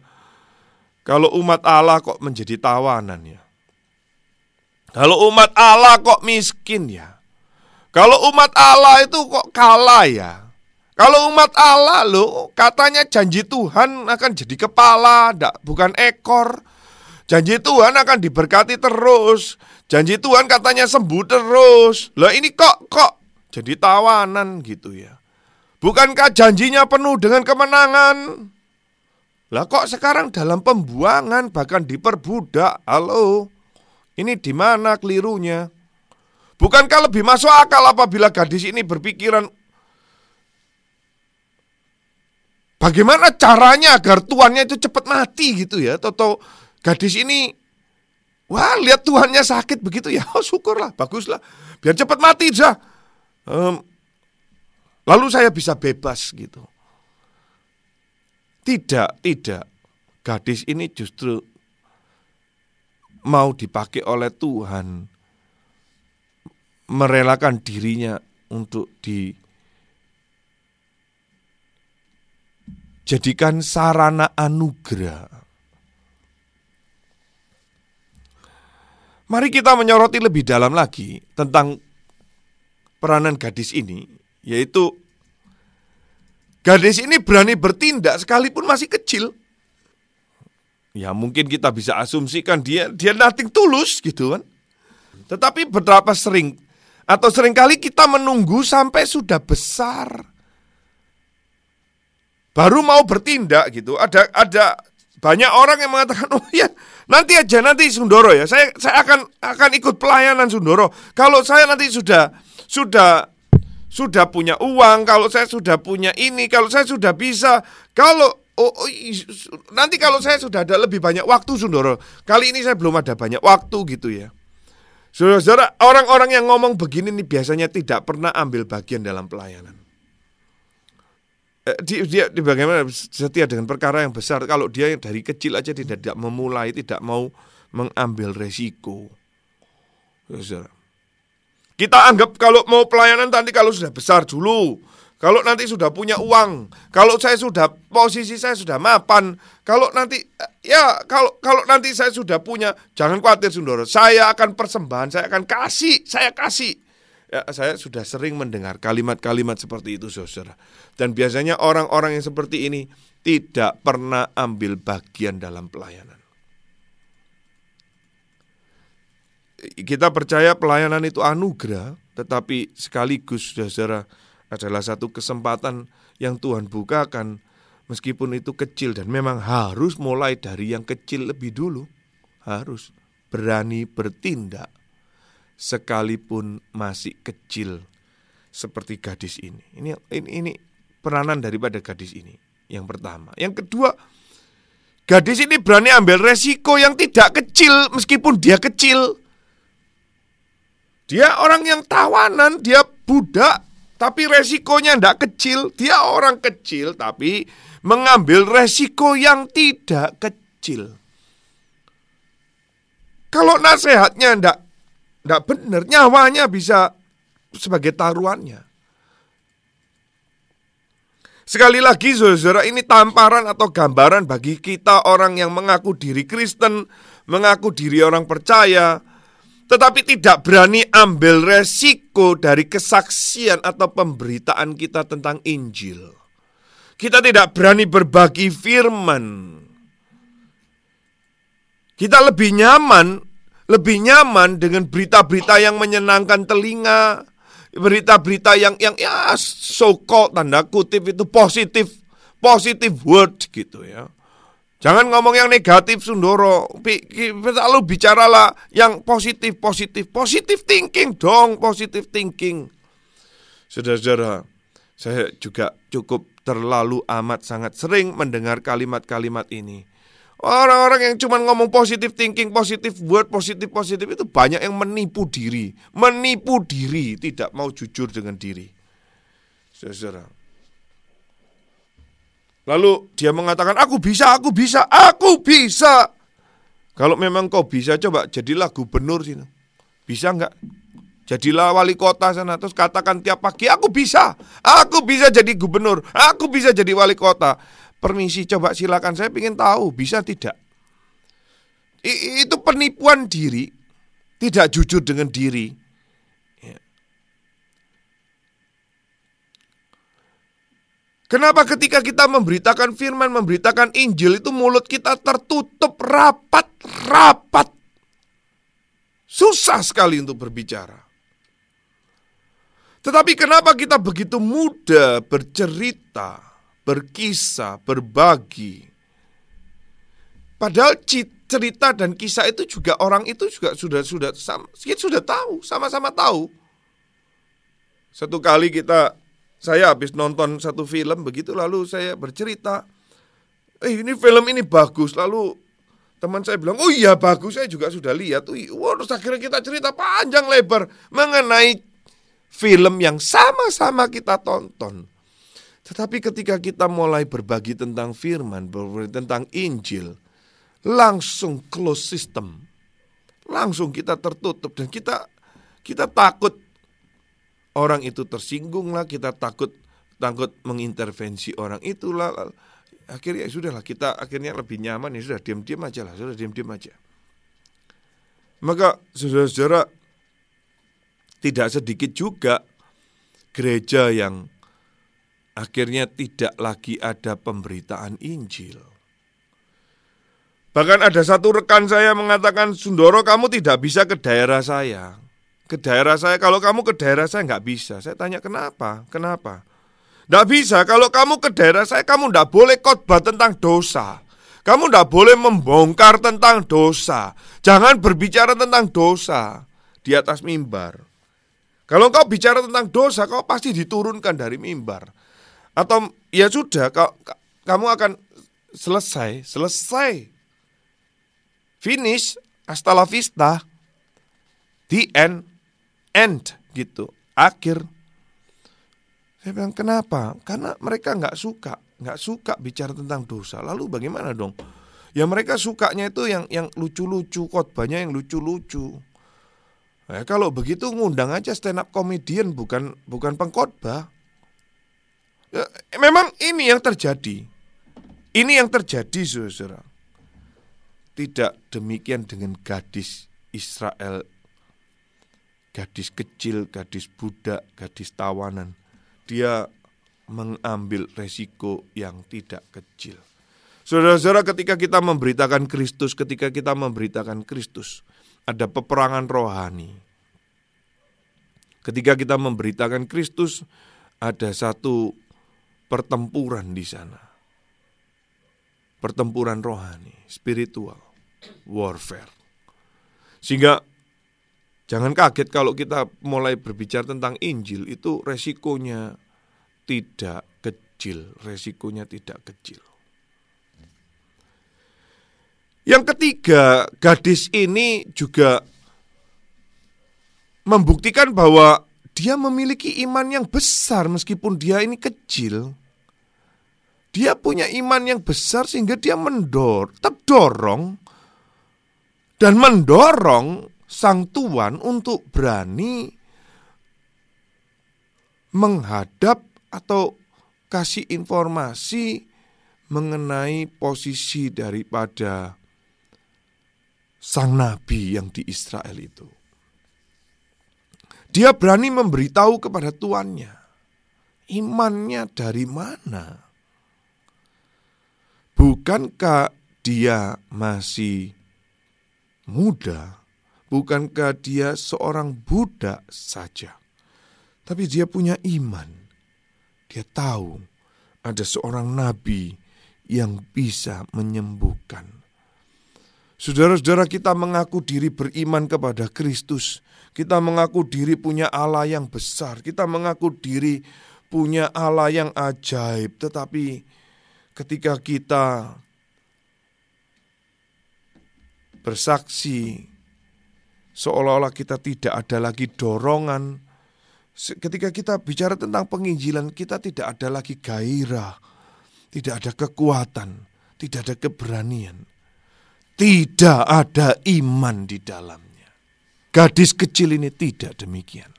kalau umat Allah kok menjadi tawanan ya? Kalau umat Allah kok miskin ya? Kalau umat Allah itu kok kalah ya? Kalau umat Allah loh, katanya janji Tuhan akan jadi kepala, bukan ekor. Janji Tuhan akan diberkati terus. Janji Tuhan katanya sembuh terus. Lah ini kok kok jadi tawanan gitu ya. Bukankah janjinya penuh dengan kemenangan? Lah kok sekarang dalam pembuangan bahkan diperbudak? Halo. Ini di mana kelirunya? Bukankah lebih masuk akal apabila gadis ini berpikiran Bagaimana caranya agar tuannya itu cepat mati gitu ya? Atau gadis ini Wah, lihat tuannya sakit begitu ya. Oh, syukurlah, baguslah. Biar cepat mati dah. Em, lalu saya bisa bebas gitu. Tidak, tidak. Gadis ini justru mau dipakai oleh Tuhan merelakan dirinya untuk dijadikan sarana anugerah. Mari kita menyoroti lebih dalam lagi tentang peranan gadis ini, yaitu gadis ini berani bertindak sekalipun masih kecil. Ya mungkin kita bisa asumsikan dia dia nothing tulus gitu kan. Tetapi berapa sering atau sering kali kita menunggu sampai sudah besar baru mau bertindak gitu. Ada ada banyak orang yang mengatakan, "Oh ya, nanti aja nanti Sundoro ya. Saya saya akan akan ikut pelayanan Sundoro. Kalau saya nanti sudah sudah sudah punya uang, kalau saya sudah punya ini, kalau saya sudah bisa, kalau oh, oh, nanti kalau saya sudah ada lebih banyak waktu Sundoro. Kali ini saya belum ada banyak waktu gitu ya. Saudara-saudara, orang-orang yang ngomong begini nih biasanya tidak pernah ambil bagian dalam pelayanan. Eh, Dia, dia, dia bagaimana setia dengan perkara yang besar. Kalau dia yang dari kecil aja tidak, tidak memulai, tidak mau mengambil resiko. Saudara. Kita anggap kalau mau pelayanan nanti kalau sudah besar dulu. Kalau nanti sudah punya uang, kalau saya sudah posisi saya sudah mapan, kalau nanti eh, ya kalau kalau nanti saya sudah punya, jangan khawatir Sundoro, saya akan persembahan, saya akan kasih, saya kasih. Ya, saya sudah sering mendengar kalimat-kalimat seperti itu, saudara. Dan biasanya orang-orang yang seperti ini tidak pernah ambil bagian dalam pelayanan. kita percaya pelayanan itu anugerah, tetapi sekaligus saudara adalah satu kesempatan yang Tuhan bukakan meskipun itu kecil dan memang harus mulai dari yang kecil lebih dulu. Harus berani bertindak sekalipun masih kecil seperti gadis ini. Ini ini, ini peranan daripada gadis ini. Yang pertama. Yang kedua, gadis ini berani ambil resiko yang tidak kecil meskipun dia kecil. Dia orang yang tawanan, dia budak, tapi resikonya tidak kecil. Dia orang kecil, tapi mengambil resiko yang tidak kecil. Kalau nasihatnya tidak tidak benar, nyawanya bisa sebagai taruhannya. Sekali lagi saudara ini tamparan atau gambaran bagi kita orang yang mengaku diri Kristen, mengaku diri orang percaya, tetapi tidak berani ambil resiko dari kesaksian atau pemberitaan kita tentang Injil. Kita tidak berani berbagi firman. Kita lebih nyaman, lebih nyaman dengan berita-berita yang menyenangkan telinga, berita-berita yang yang ya so called tanda kutip itu positif, positive word gitu ya. Jangan ngomong yang negatif, Sundoro. Selalu bicaralah yang positif, positif. Positif thinking dong, positif thinking. Saudara-saudara, saya juga cukup terlalu amat sangat sering mendengar kalimat-kalimat ini. Orang-orang yang cuma ngomong positif thinking, positif word, positif positif itu banyak yang menipu diri, menipu diri, tidak mau jujur dengan diri. Saudara. Lalu dia mengatakan, aku bisa, aku bisa, aku bisa. Kalau memang kau bisa, coba jadilah gubernur sini. Bisa nggak? Jadilah wali kota sana terus katakan tiap pagi aku bisa, aku bisa jadi gubernur, aku bisa jadi wali kota. Permisi coba silakan saya ingin tahu bisa tidak. I- itu penipuan diri, tidak jujur dengan diri. Ya. Kenapa ketika kita memberitakan firman, memberitakan Injil itu mulut kita tertutup rapat, rapat. Susah sekali untuk berbicara. Tetapi kenapa kita begitu mudah bercerita, berkisah, berbagi? Padahal cerita dan kisah itu juga orang itu juga sudah sudah sama, sudah tahu, sama-sama tahu. Satu kali kita saya habis nonton satu film begitu lalu saya bercerita, eh ini film ini bagus lalu teman saya bilang oh iya bagus saya juga sudah lihat, wah terus akhirnya kita cerita panjang lebar mengenai film yang sama-sama kita tonton. Tetapi ketika kita mulai berbagi tentang firman, berbagi tentang Injil, langsung close system. Langsung kita tertutup dan kita kita takut orang itu tersinggung lah, kita takut takut mengintervensi orang itulah. Akhirnya ya sudahlah kita akhirnya lebih nyaman ya sudah diam-diam aja lah, sudah diam-diam aja. Maka saudara-saudara tidak sedikit juga gereja yang akhirnya tidak lagi ada pemberitaan Injil. Bahkan ada satu rekan saya mengatakan, Sundoro kamu tidak bisa ke daerah saya. Ke daerah saya, kalau kamu ke daerah saya nggak bisa. Saya tanya kenapa? Kenapa? Nggak bisa, kalau kamu ke daerah saya, kamu nggak boleh khotbah tentang dosa. Kamu nggak boleh membongkar tentang dosa. Jangan berbicara tentang dosa di atas mimbar. Kalau kau bicara tentang dosa, kau pasti diturunkan dari mimbar. Atau ya sudah, kau, kamu akan selesai, selesai. Finish, hasta la vista. The end, end gitu, akhir. Saya bilang kenapa? Karena mereka nggak suka, nggak suka bicara tentang dosa. Lalu bagaimana dong? Ya mereka sukanya itu yang yang lucu-lucu, khotbahnya yang lucu-lucu. Nah, kalau begitu ngundang aja stand up comedian bukan bukan pengkhotbah. Ya, memang ini yang terjadi. Ini yang terjadi, saudara. Tidak demikian dengan gadis Israel, gadis kecil, gadis budak, gadis tawanan. Dia mengambil resiko yang tidak kecil. Saudara-saudara, ketika kita memberitakan Kristus, ketika kita memberitakan Kristus, ada peperangan rohani. Ketika kita memberitakan Kristus, ada satu pertempuran di sana. Pertempuran rohani, spiritual, warfare. Sehingga jangan kaget kalau kita mulai berbicara tentang Injil itu resikonya tidak kecil, resikonya tidak kecil. Yang ketiga, gadis ini juga membuktikan bahwa dia memiliki iman yang besar meskipun dia ini kecil. Dia punya iman yang besar sehingga dia mendor, terdorong dan mendorong sang tuan untuk berani menghadap atau kasih informasi mengenai posisi daripada sang nabi yang di Israel itu. Dia berani memberitahu kepada tuannya. Imannya dari mana? Bukankah dia masih muda? Bukankah dia seorang budak saja? Tapi dia punya iman. Dia tahu ada seorang nabi yang bisa menyembuhkan. Saudara-saudara kita mengaku diri beriman kepada Kristus. Kita mengaku diri punya Allah yang besar. Kita mengaku diri punya Allah yang ajaib. Tetapi ketika kita bersaksi seolah-olah kita tidak ada lagi dorongan. Ketika kita bicara tentang penginjilan, kita tidak ada lagi gairah, tidak ada kekuatan, tidak ada keberanian, tidak ada iman di dalamnya. Gadis kecil ini tidak demikian.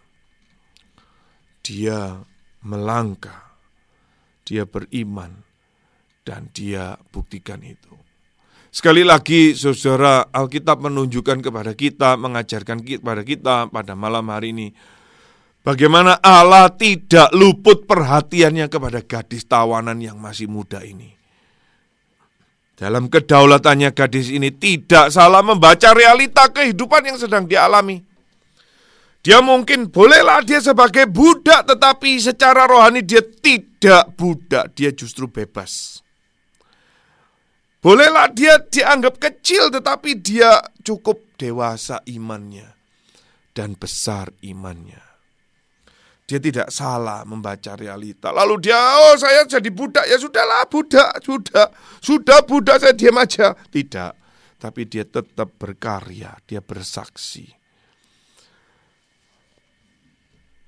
Dia melangkah, dia beriman, dan dia buktikan itu. Sekali lagi saudara Alkitab menunjukkan kepada kita, mengajarkan kepada kita pada malam hari ini. Bagaimana Allah tidak luput perhatiannya kepada gadis tawanan yang masih muda ini. Dalam kedaulatannya gadis ini tidak salah membaca realita kehidupan yang sedang dialami. Dia mungkin bolehlah dia sebagai budak tetapi secara rohani dia tidak budak, dia justru bebas. Bolehlah dia dianggap kecil tetapi dia cukup dewasa imannya dan besar imannya. Dia tidak salah membaca realita. Lalu dia, oh saya jadi budak, ya sudahlah budak, sudah, sudah budak saya diam aja. Tidak, tapi dia tetap berkarya, dia bersaksi.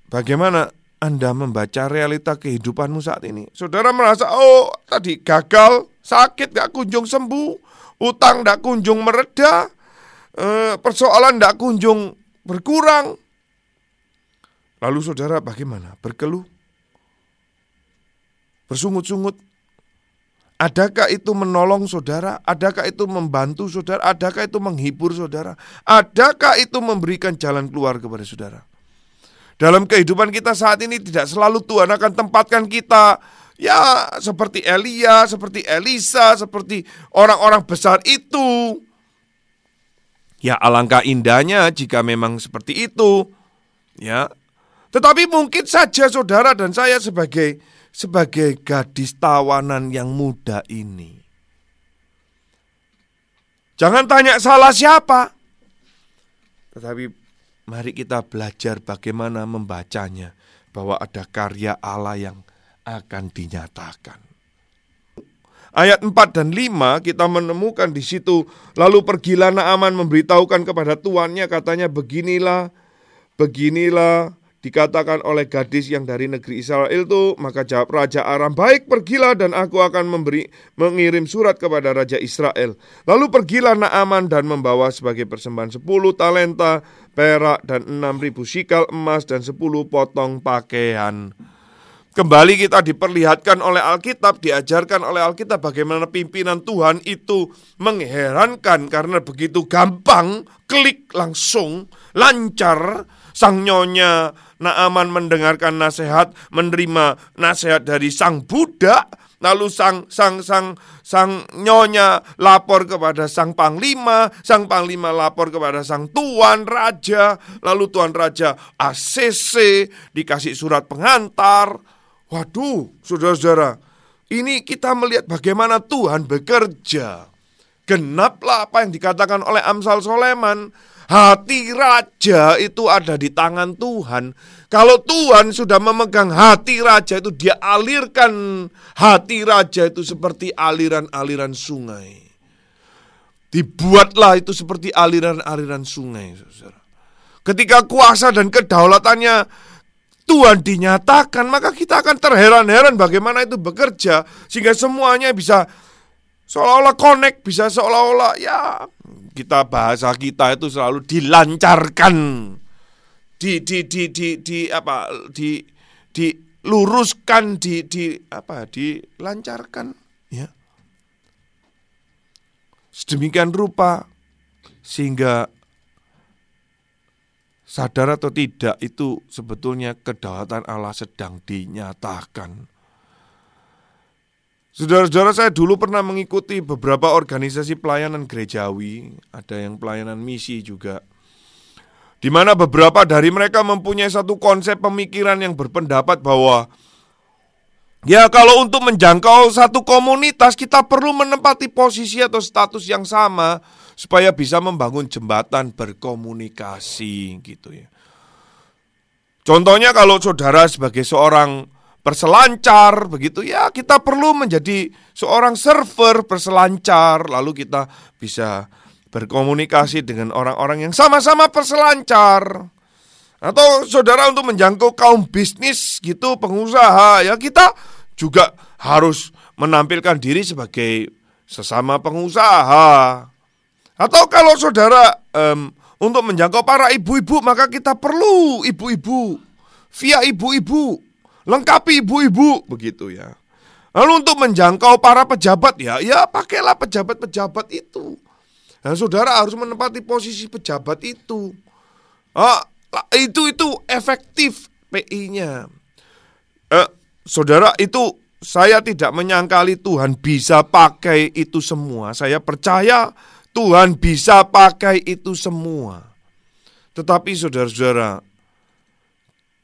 Bagaimana Anda membaca realita kehidupanmu saat ini? Saudara merasa, oh tadi gagal, sakit gak kunjung sembuh, utang gak kunjung mereda, eh, persoalan gak kunjung berkurang. Lalu saudara bagaimana? Berkeluh? Bersungut-sungut? Adakah itu menolong saudara? Adakah itu membantu saudara? Adakah itu menghibur saudara? Adakah itu memberikan jalan keluar kepada saudara? Dalam kehidupan kita saat ini tidak selalu Tuhan akan tempatkan kita Ya seperti Elia, seperti Elisa, seperti orang-orang besar itu. Ya alangkah indahnya jika memang seperti itu. Ya. Tetapi mungkin saja saudara dan saya sebagai sebagai gadis tawanan yang muda ini. Jangan tanya salah siapa. Tetapi mari kita belajar bagaimana membacanya bahwa ada karya Allah yang akan dinyatakan. Ayat 4 dan 5 kita menemukan di situ. Lalu pergilah Naaman memberitahukan kepada tuannya katanya beginilah, beginilah dikatakan oleh gadis yang dari negeri Israel itu, maka jawab Raja Aram, baik pergilah dan aku akan memberi mengirim surat kepada Raja Israel. Lalu pergilah Naaman dan membawa sebagai persembahan 10 talenta perak dan 6000 sikal emas dan 10 potong pakaian. Kembali kita diperlihatkan oleh Alkitab, diajarkan oleh Alkitab bagaimana pimpinan Tuhan itu mengherankan karena begitu gampang, klik langsung, lancar, sang nyonya Naaman mendengarkan nasihat, menerima nasihat dari sang budak, lalu sang sang sang sang nyonya lapor kepada sang panglima, sang panglima lapor kepada sang tuan raja, lalu tuan raja ACC dikasih surat pengantar, Waduh, saudara-saudara, ini kita melihat bagaimana Tuhan bekerja. Genaplah apa yang dikatakan oleh Amsal Soleman. Hati raja itu ada di tangan Tuhan. Kalau Tuhan sudah memegang hati raja itu, dia alirkan hati raja itu seperti aliran-aliran sungai. Dibuatlah itu seperti aliran-aliran sungai. Ketika kuasa dan kedaulatannya Tuhan dinyatakan, maka kita akan terheran-heran bagaimana itu bekerja sehingga semuanya bisa seolah-olah connect, bisa seolah-olah ya kita bahasa kita itu selalu dilancarkan. Di di di di, di apa di diluruskan di di apa dilancarkan ya. Sedemikian rupa sehingga Sadar atau tidak itu sebetulnya kedaulatan Allah sedang dinyatakan. Saudara-saudara saya dulu pernah mengikuti beberapa organisasi pelayanan gerejawi, ada yang pelayanan misi juga. Di mana beberapa dari mereka mempunyai satu konsep pemikiran yang berpendapat bahwa Ya kalau untuk menjangkau satu komunitas kita perlu menempati posisi atau status yang sama supaya bisa membangun jembatan berkomunikasi gitu ya. Contohnya kalau saudara sebagai seorang perselancar begitu ya kita perlu menjadi seorang server perselancar lalu kita bisa berkomunikasi dengan orang-orang yang sama-sama perselancar. Atau saudara untuk menjangkau kaum bisnis gitu, pengusaha, ya kita juga harus menampilkan diri sebagai sesama pengusaha. Atau kalau saudara em, untuk menjangkau para ibu-ibu, maka kita perlu ibu-ibu, via ibu-ibu, lengkapi ibu-ibu, begitu ya. Lalu untuk menjangkau para pejabat ya, ya pakailah pejabat-pejabat itu. Dan saudara harus menempati posisi pejabat itu. Ah, itu itu efektif PI-nya. Eh, saudara itu saya tidak menyangkali Tuhan bisa pakai itu semua. Saya percaya Tuhan bisa pakai itu semua. Tetapi saudara-saudara,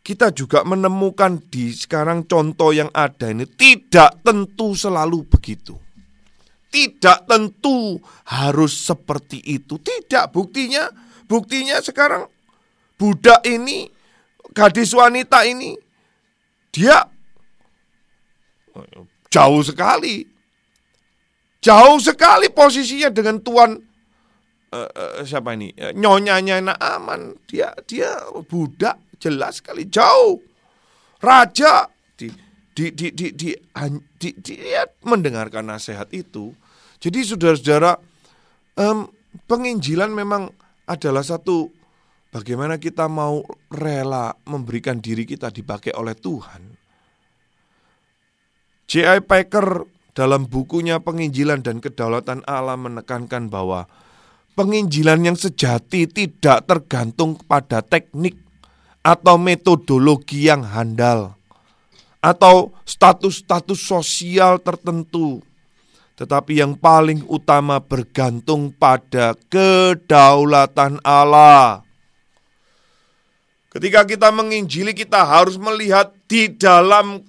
kita juga menemukan di sekarang contoh yang ada ini tidak tentu selalu begitu. Tidak tentu harus seperti itu. Tidak, buktinya buktinya sekarang budak ini, gadis wanita ini dia jauh sekali. Jauh sekali posisinya dengan tuan eh, eh, siapa ini? Eh, Nyonyanya Naaman. Dia dia budak jelas sekali jauh. Raja di di di di di, an- di- dia mendengarkan nasihat itu. Jadi saudara-saudara em, penginjilan memang adalah satu bagaimana kita mau rela memberikan diri kita dipakai oleh Tuhan. J.I. Packer dalam bukunya Penginjilan dan Kedaulatan Allah menekankan bahwa penginjilan yang sejati tidak tergantung pada teknik atau metodologi yang handal atau status-status sosial tertentu. Tetapi yang paling utama bergantung pada kedaulatan Allah. Ketika kita menginjili kita harus melihat di dalam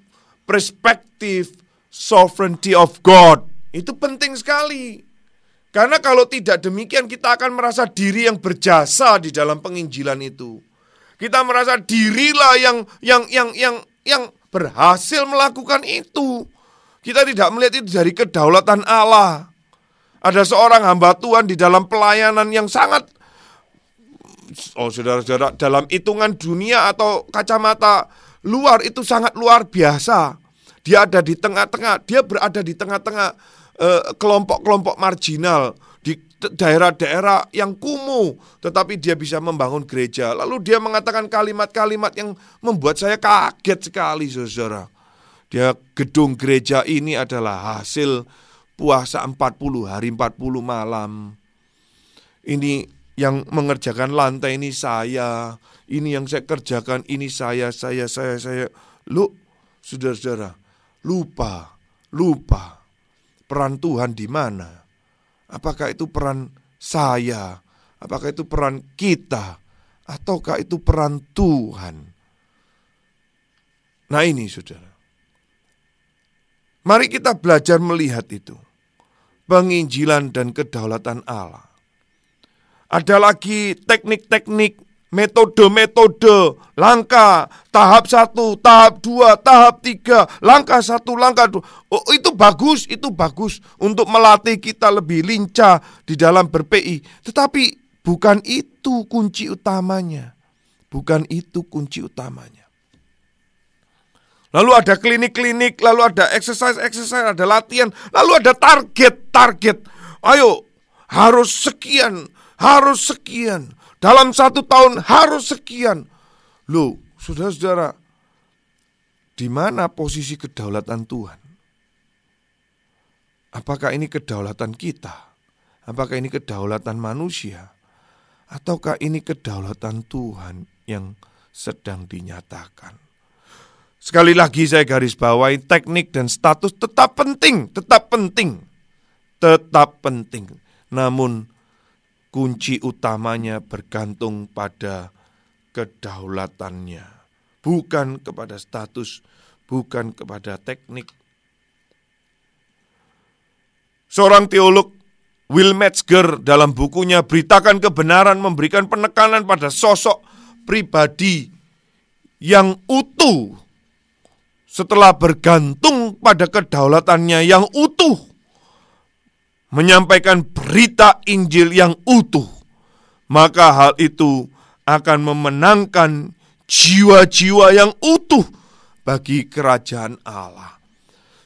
perspektif sovereignty of God. Itu penting sekali. Karena kalau tidak demikian kita akan merasa diri yang berjasa di dalam penginjilan itu. Kita merasa dirilah yang yang yang yang yang berhasil melakukan itu. Kita tidak melihat itu dari kedaulatan Allah. Ada seorang hamba Tuhan di dalam pelayanan yang sangat oh saudara-saudara dalam hitungan dunia atau kacamata luar itu sangat luar biasa. Dia ada di tengah-tengah, dia berada di tengah-tengah eh, kelompok-kelompok marginal daerah-daerah yang kumuh, tetapi dia bisa membangun gereja. Lalu dia mengatakan kalimat-kalimat yang membuat saya kaget sekali, saudara. Dia gedung gereja ini adalah hasil puasa 40 hari 40 malam. Ini yang mengerjakan lantai ini saya, ini yang saya kerjakan ini saya, saya, saya, saya. Lu, saudara-saudara, lupa, lupa peran Tuhan di mana? Apakah itu peran saya? Apakah itu peran kita? Ataukah itu peran Tuhan? Nah ini saudara. Mari kita belajar melihat itu. Penginjilan dan kedaulatan Allah. Ada lagi teknik-teknik, metode-metode, langkah, tahap satu, tahap dua, tahap tiga, langkah satu, langkah dua. Oh, itu bagus, itu bagus untuk melatih kita lebih lincah di dalam berPI. Tetapi bukan itu kunci utamanya. Bukan itu kunci utamanya. Lalu ada klinik-klinik, lalu ada exercise-exercise, ada latihan, lalu ada target-target. Ayo, harus sekian, harus sekian. Dalam satu tahun harus sekian. Loh, saudara-saudara, di mana posisi kedaulatan Tuhan? Apakah ini kedaulatan kita? Apakah ini kedaulatan manusia? Ataukah ini kedaulatan Tuhan yang sedang dinyatakan? Sekali lagi saya garis bawahi teknik dan status tetap penting, tetap penting. Tetap penting. Namun kunci utamanya bergantung pada kedaulatannya. Bukan kepada status, bukan kepada teknik. Seorang teolog Will Metzger dalam bukunya Beritakan Kebenaran memberikan penekanan pada sosok pribadi yang utuh setelah bergantung pada kedaulatannya yang utuh menyampaikan berita Injil yang utuh maka hal itu akan memenangkan jiwa-jiwa yang utuh bagi kerajaan Allah.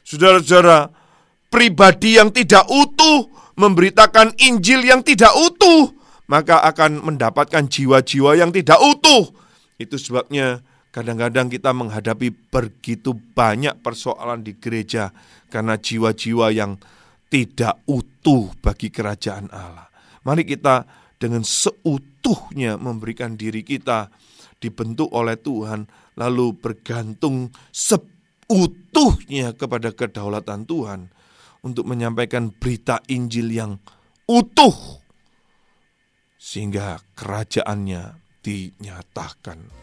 Saudara-saudara, pribadi yang tidak utuh memberitakan Injil yang tidak utuh, maka akan mendapatkan jiwa-jiwa yang tidak utuh. Itu sebabnya kadang-kadang kita menghadapi begitu banyak persoalan di gereja karena jiwa-jiwa yang tidak utuh bagi kerajaan Allah. Mari kita dengan seutuhnya memberikan diri kita dibentuk oleh Tuhan, lalu bergantung seutuhnya kepada kedaulatan Tuhan untuk menyampaikan berita Injil yang utuh, sehingga kerajaannya dinyatakan.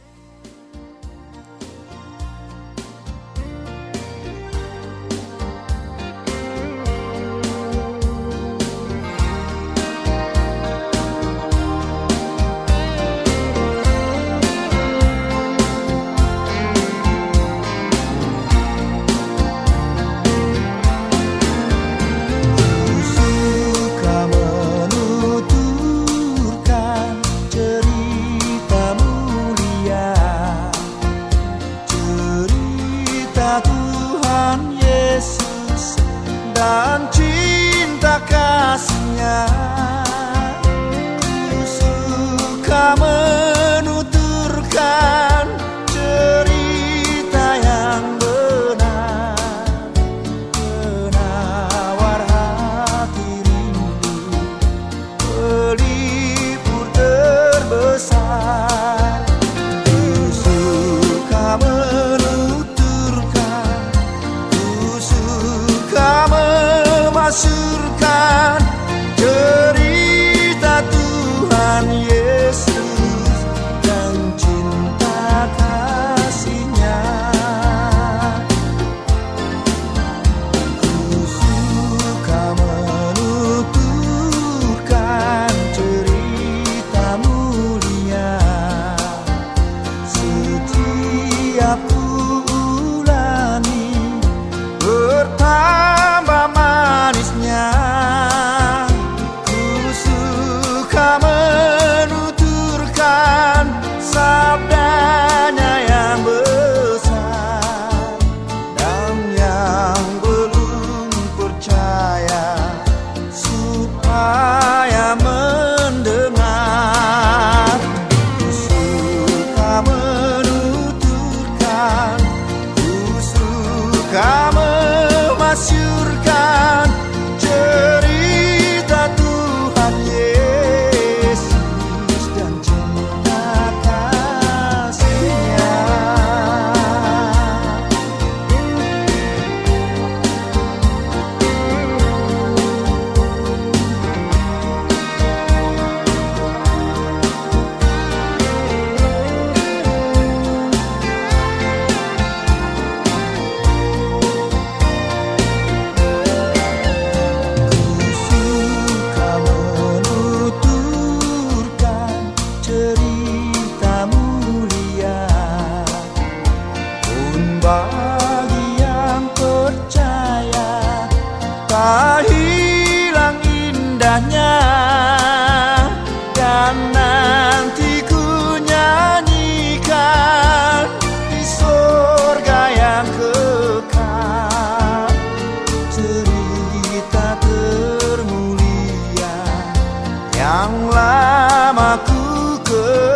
Yang lama ku kenal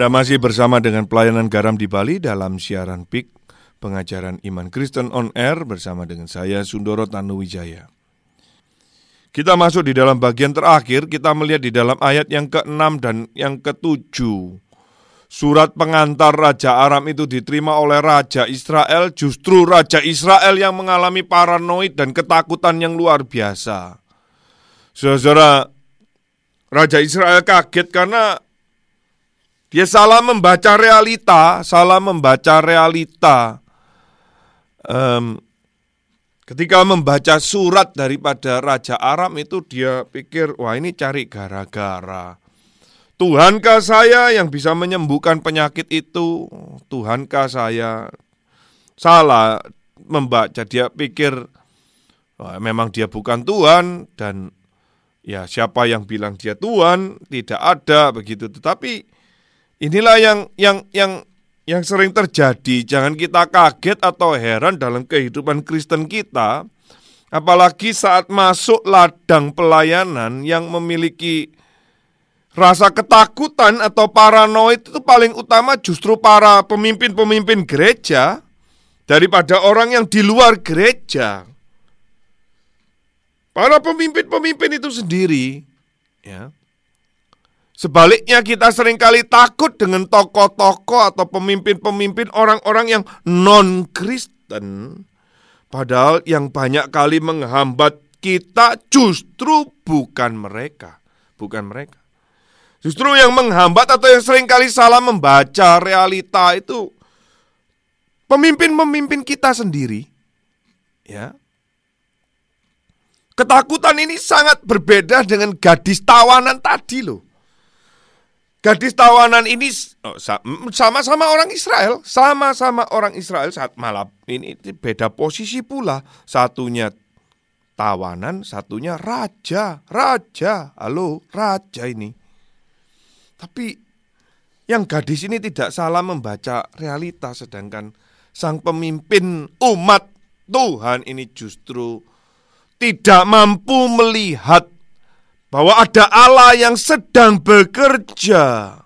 Anda masih bersama dengan pelayanan garam di Bali dalam siaran PIK pengajaran iman Kristen on air bersama dengan saya Sundoro Tanuwijaya. Kita masuk di dalam bagian terakhir, kita melihat di dalam ayat yang ke-6 dan yang ke-7. Surat pengantar Raja Aram itu diterima oleh Raja Israel, justru Raja Israel yang mengalami paranoid dan ketakutan yang luar biasa. Saudara, Raja Israel kaget karena dia salah membaca realita, salah membaca realita. Um, ketika membaca surat daripada Raja Aram itu dia pikir, wah ini cari gara-gara. Tuhankah saya yang bisa menyembuhkan penyakit itu? Tuhankah saya salah membaca? Dia pikir, wah, memang dia bukan Tuhan dan ya siapa yang bilang dia Tuhan tidak ada begitu. Tetapi Inilah yang yang yang yang sering terjadi. Jangan kita kaget atau heran dalam kehidupan Kristen kita, apalagi saat masuk ladang pelayanan yang memiliki rasa ketakutan atau paranoid itu paling utama justru para pemimpin-pemimpin gereja daripada orang yang di luar gereja. Para pemimpin-pemimpin itu sendiri ya Sebaliknya kita sering kali takut dengan tokoh-tokoh atau pemimpin-pemimpin orang-orang yang non-Kristen. Padahal yang banyak kali menghambat kita justru bukan mereka. Bukan mereka. Justru yang menghambat atau yang sering kali salah membaca realita itu pemimpin-pemimpin kita sendiri. Ya. Ketakutan ini sangat berbeda dengan gadis tawanan tadi loh. Gadis tawanan ini oh, sama-sama orang Israel, sama-sama orang Israel saat malam ini beda posisi pula. Satunya tawanan, satunya raja, raja. Halo, raja ini. Tapi yang gadis ini tidak salah membaca realita sedangkan sang pemimpin umat Tuhan ini justru tidak mampu melihat bahwa ada Allah yang sedang bekerja,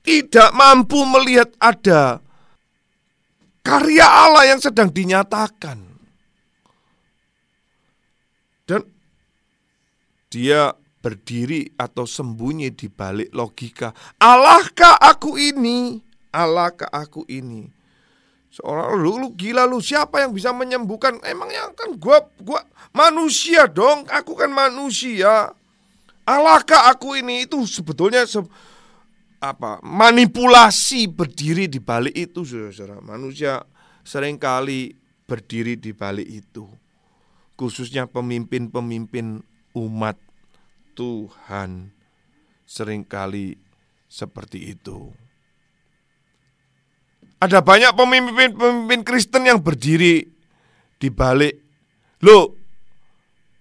tidak mampu melihat ada karya Allah yang sedang dinyatakan. Dan dia berdiri atau sembunyi di balik logika. Allahkah aku ini? Allahkah aku ini? Seorang lu, lu gila lu siapa yang bisa menyembuhkan? Emangnya kan gua gua manusia dong, aku kan manusia. Allahkah aku ini itu sebetulnya se, apa manipulasi berdiri di balik itu saudara. Manusia sering kali berdiri di balik itu. Khususnya pemimpin-pemimpin umat Tuhan sering kali seperti itu. Ada banyak pemimpin-pemimpin Kristen yang berdiri di balik. Loh,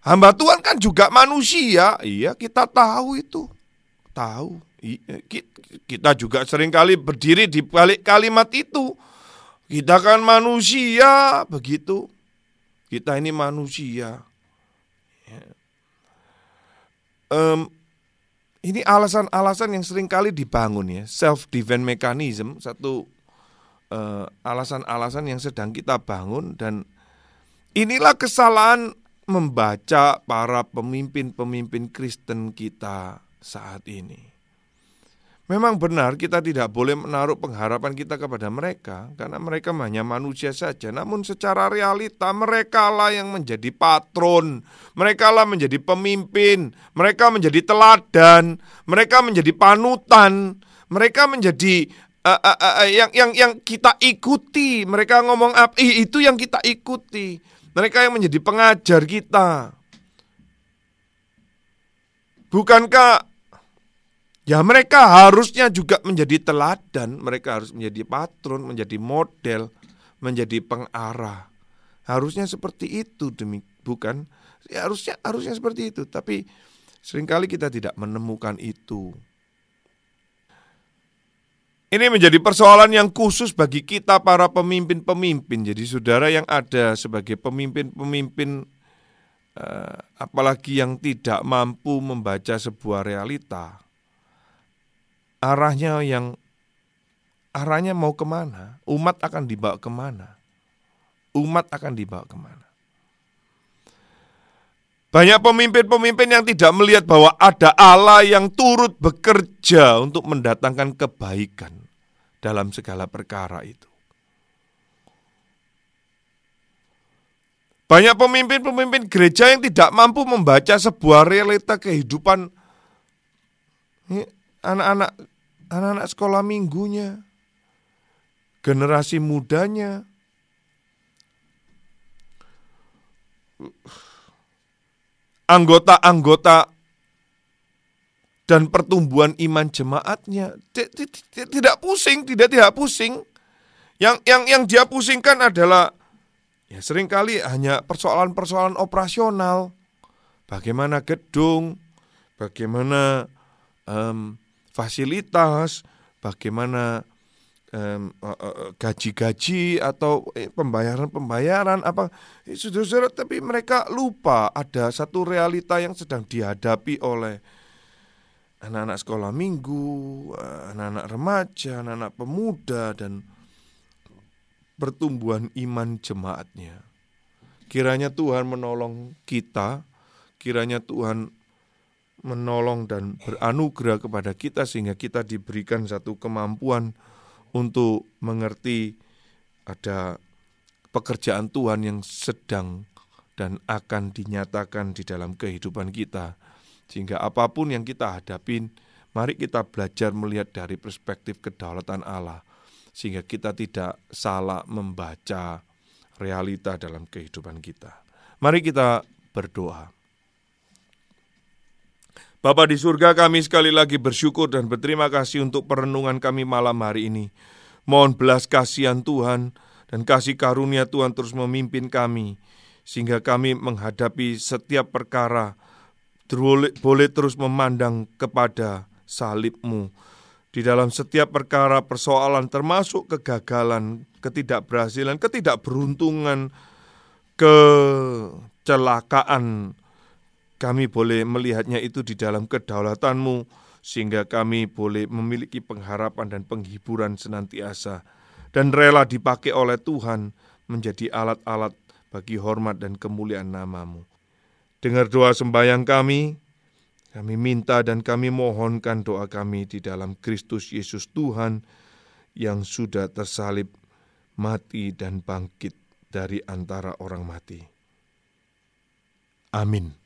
hamba Tuhan kan juga manusia. Iya, kita tahu itu. Tahu. Kita juga sering kali berdiri di balik kalimat itu. Kita kan manusia, begitu. Kita ini manusia. Um, ini alasan-alasan yang sering kali dibangun ya, self defense mechanism, satu alasan-alasan uh, yang sedang kita bangun dan inilah kesalahan membaca para pemimpin-pemimpin Kristen kita saat ini. Memang benar kita tidak boleh menaruh pengharapan kita kepada mereka karena mereka hanya manusia saja. Namun secara realita mereka lah yang menjadi patron, mereka lah menjadi pemimpin, mereka menjadi teladan, mereka menjadi panutan, mereka menjadi uh, uh, uh, yang yang yang kita ikuti. Mereka ngomong apa? itu yang kita ikuti. Mereka yang menjadi pengajar kita. Bukankah ya mereka harusnya juga menjadi teladan, mereka harus menjadi patron, menjadi model, menjadi pengarah. Harusnya seperti itu demi bukan? Ya, harusnya harusnya seperti itu, tapi sering kali kita tidak menemukan itu. Ini menjadi persoalan yang khusus bagi kita para pemimpin-pemimpin. Jadi saudara yang ada sebagai pemimpin-pemimpin eh, apalagi yang tidak mampu membaca sebuah realita. arahnya yang arahnya mau ke mana, umat akan dibawa ke mana, umat akan dibawa ke mana. Banyak pemimpin-pemimpin yang tidak melihat bahwa ada Allah yang turut bekerja untuk mendatangkan kebaikan dalam segala perkara itu. Banyak pemimpin-pemimpin gereja yang tidak mampu membaca sebuah realita kehidupan anak-anak anak-anak sekolah minggunya, generasi mudanya. Anggota-anggota dan pertumbuhan iman jemaatnya tidak pusing, tidak tidak pusing. Yang yang yang dia pusingkan adalah ya sering kali hanya persoalan-persoalan operasional. Bagaimana gedung, bagaimana um, fasilitas, bagaimana gaji-gaji um, atau eh, pembayaran-pembayaran apa eh, saudara-saudara tapi mereka lupa ada satu realita yang sedang dihadapi oleh anak-anak sekolah minggu, eh, anak-anak remaja, anak-anak pemuda dan pertumbuhan iman jemaatnya. Kiranya Tuhan menolong kita, kiranya Tuhan menolong dan beranugerah kepada kita sehingga kita diberikan satu kemampuan untuk mengerti ada pekerjaan Tuhan yang sedang dan akan dinyatakan di dalam kehidupan kita. Sehingga apa pun yang kita hadapin, mari kita belajar melihat dari perspektif kedaulatan Allah. Sehingga kita tidak salah membaca realita dalam kehidupan kita. Mari kita berdoa. Bapa di surga kami sekali lagi bersyukur dan berterima kasih untuk perenungan kami malam hari ini. Mohon belas kasihan Tuhan dan kasih karunia Tuhan terus memimpin kami. Sehingga kami menghadapi setiap perkara boleh, terus memandang kepada salibmu. Di dalam setiap perkara persoalan termasuk kegagalan, ketidakberhasilan, ketidakberuntungan, kecelakaan, kami boleh melihatnya itu di dalam kedaulatanmu, sehingga kami boleh memiliki pengharapan dan penghiburan senantiasa, dan rela dipakai oleh Tuhan menjadi alat-alat bagi hormat dan kemuliaan namamu. Dengar doa sembahyang kami, kami minta dan kami mohonkan doa kami di dalam Kristus Yesus Tuhan yang sudah tersalib, mati dan bangkit dari antara orang mati. Amin.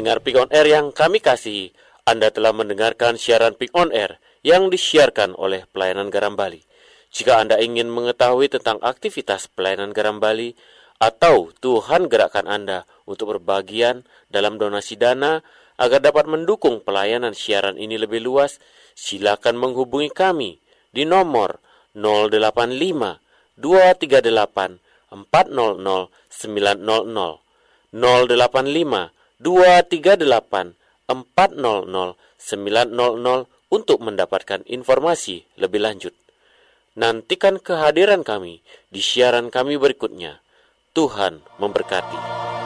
Pendengar Pick on Air yang kami kasihi, Anda telah mendengarkan siaran Pick on Air yang disiarkan oleh Pelayanan Garam Bali. Jika Anda ingin mengetahui tentang aktivitas Pelayanan Garam Bali atau Tuhan gerakkan Anda untuk berbagian dalam donasi dana agar dapat mendukung pelayanan siaran ini lebih luas, silakan menghubungi kami di nomor 085 238 400 900 085 238 400 900 untuk mendapatkan informasi lebih lanjut. Nantikan kehadiran kami di siaran kami berikutnya. Tuhan memberkati.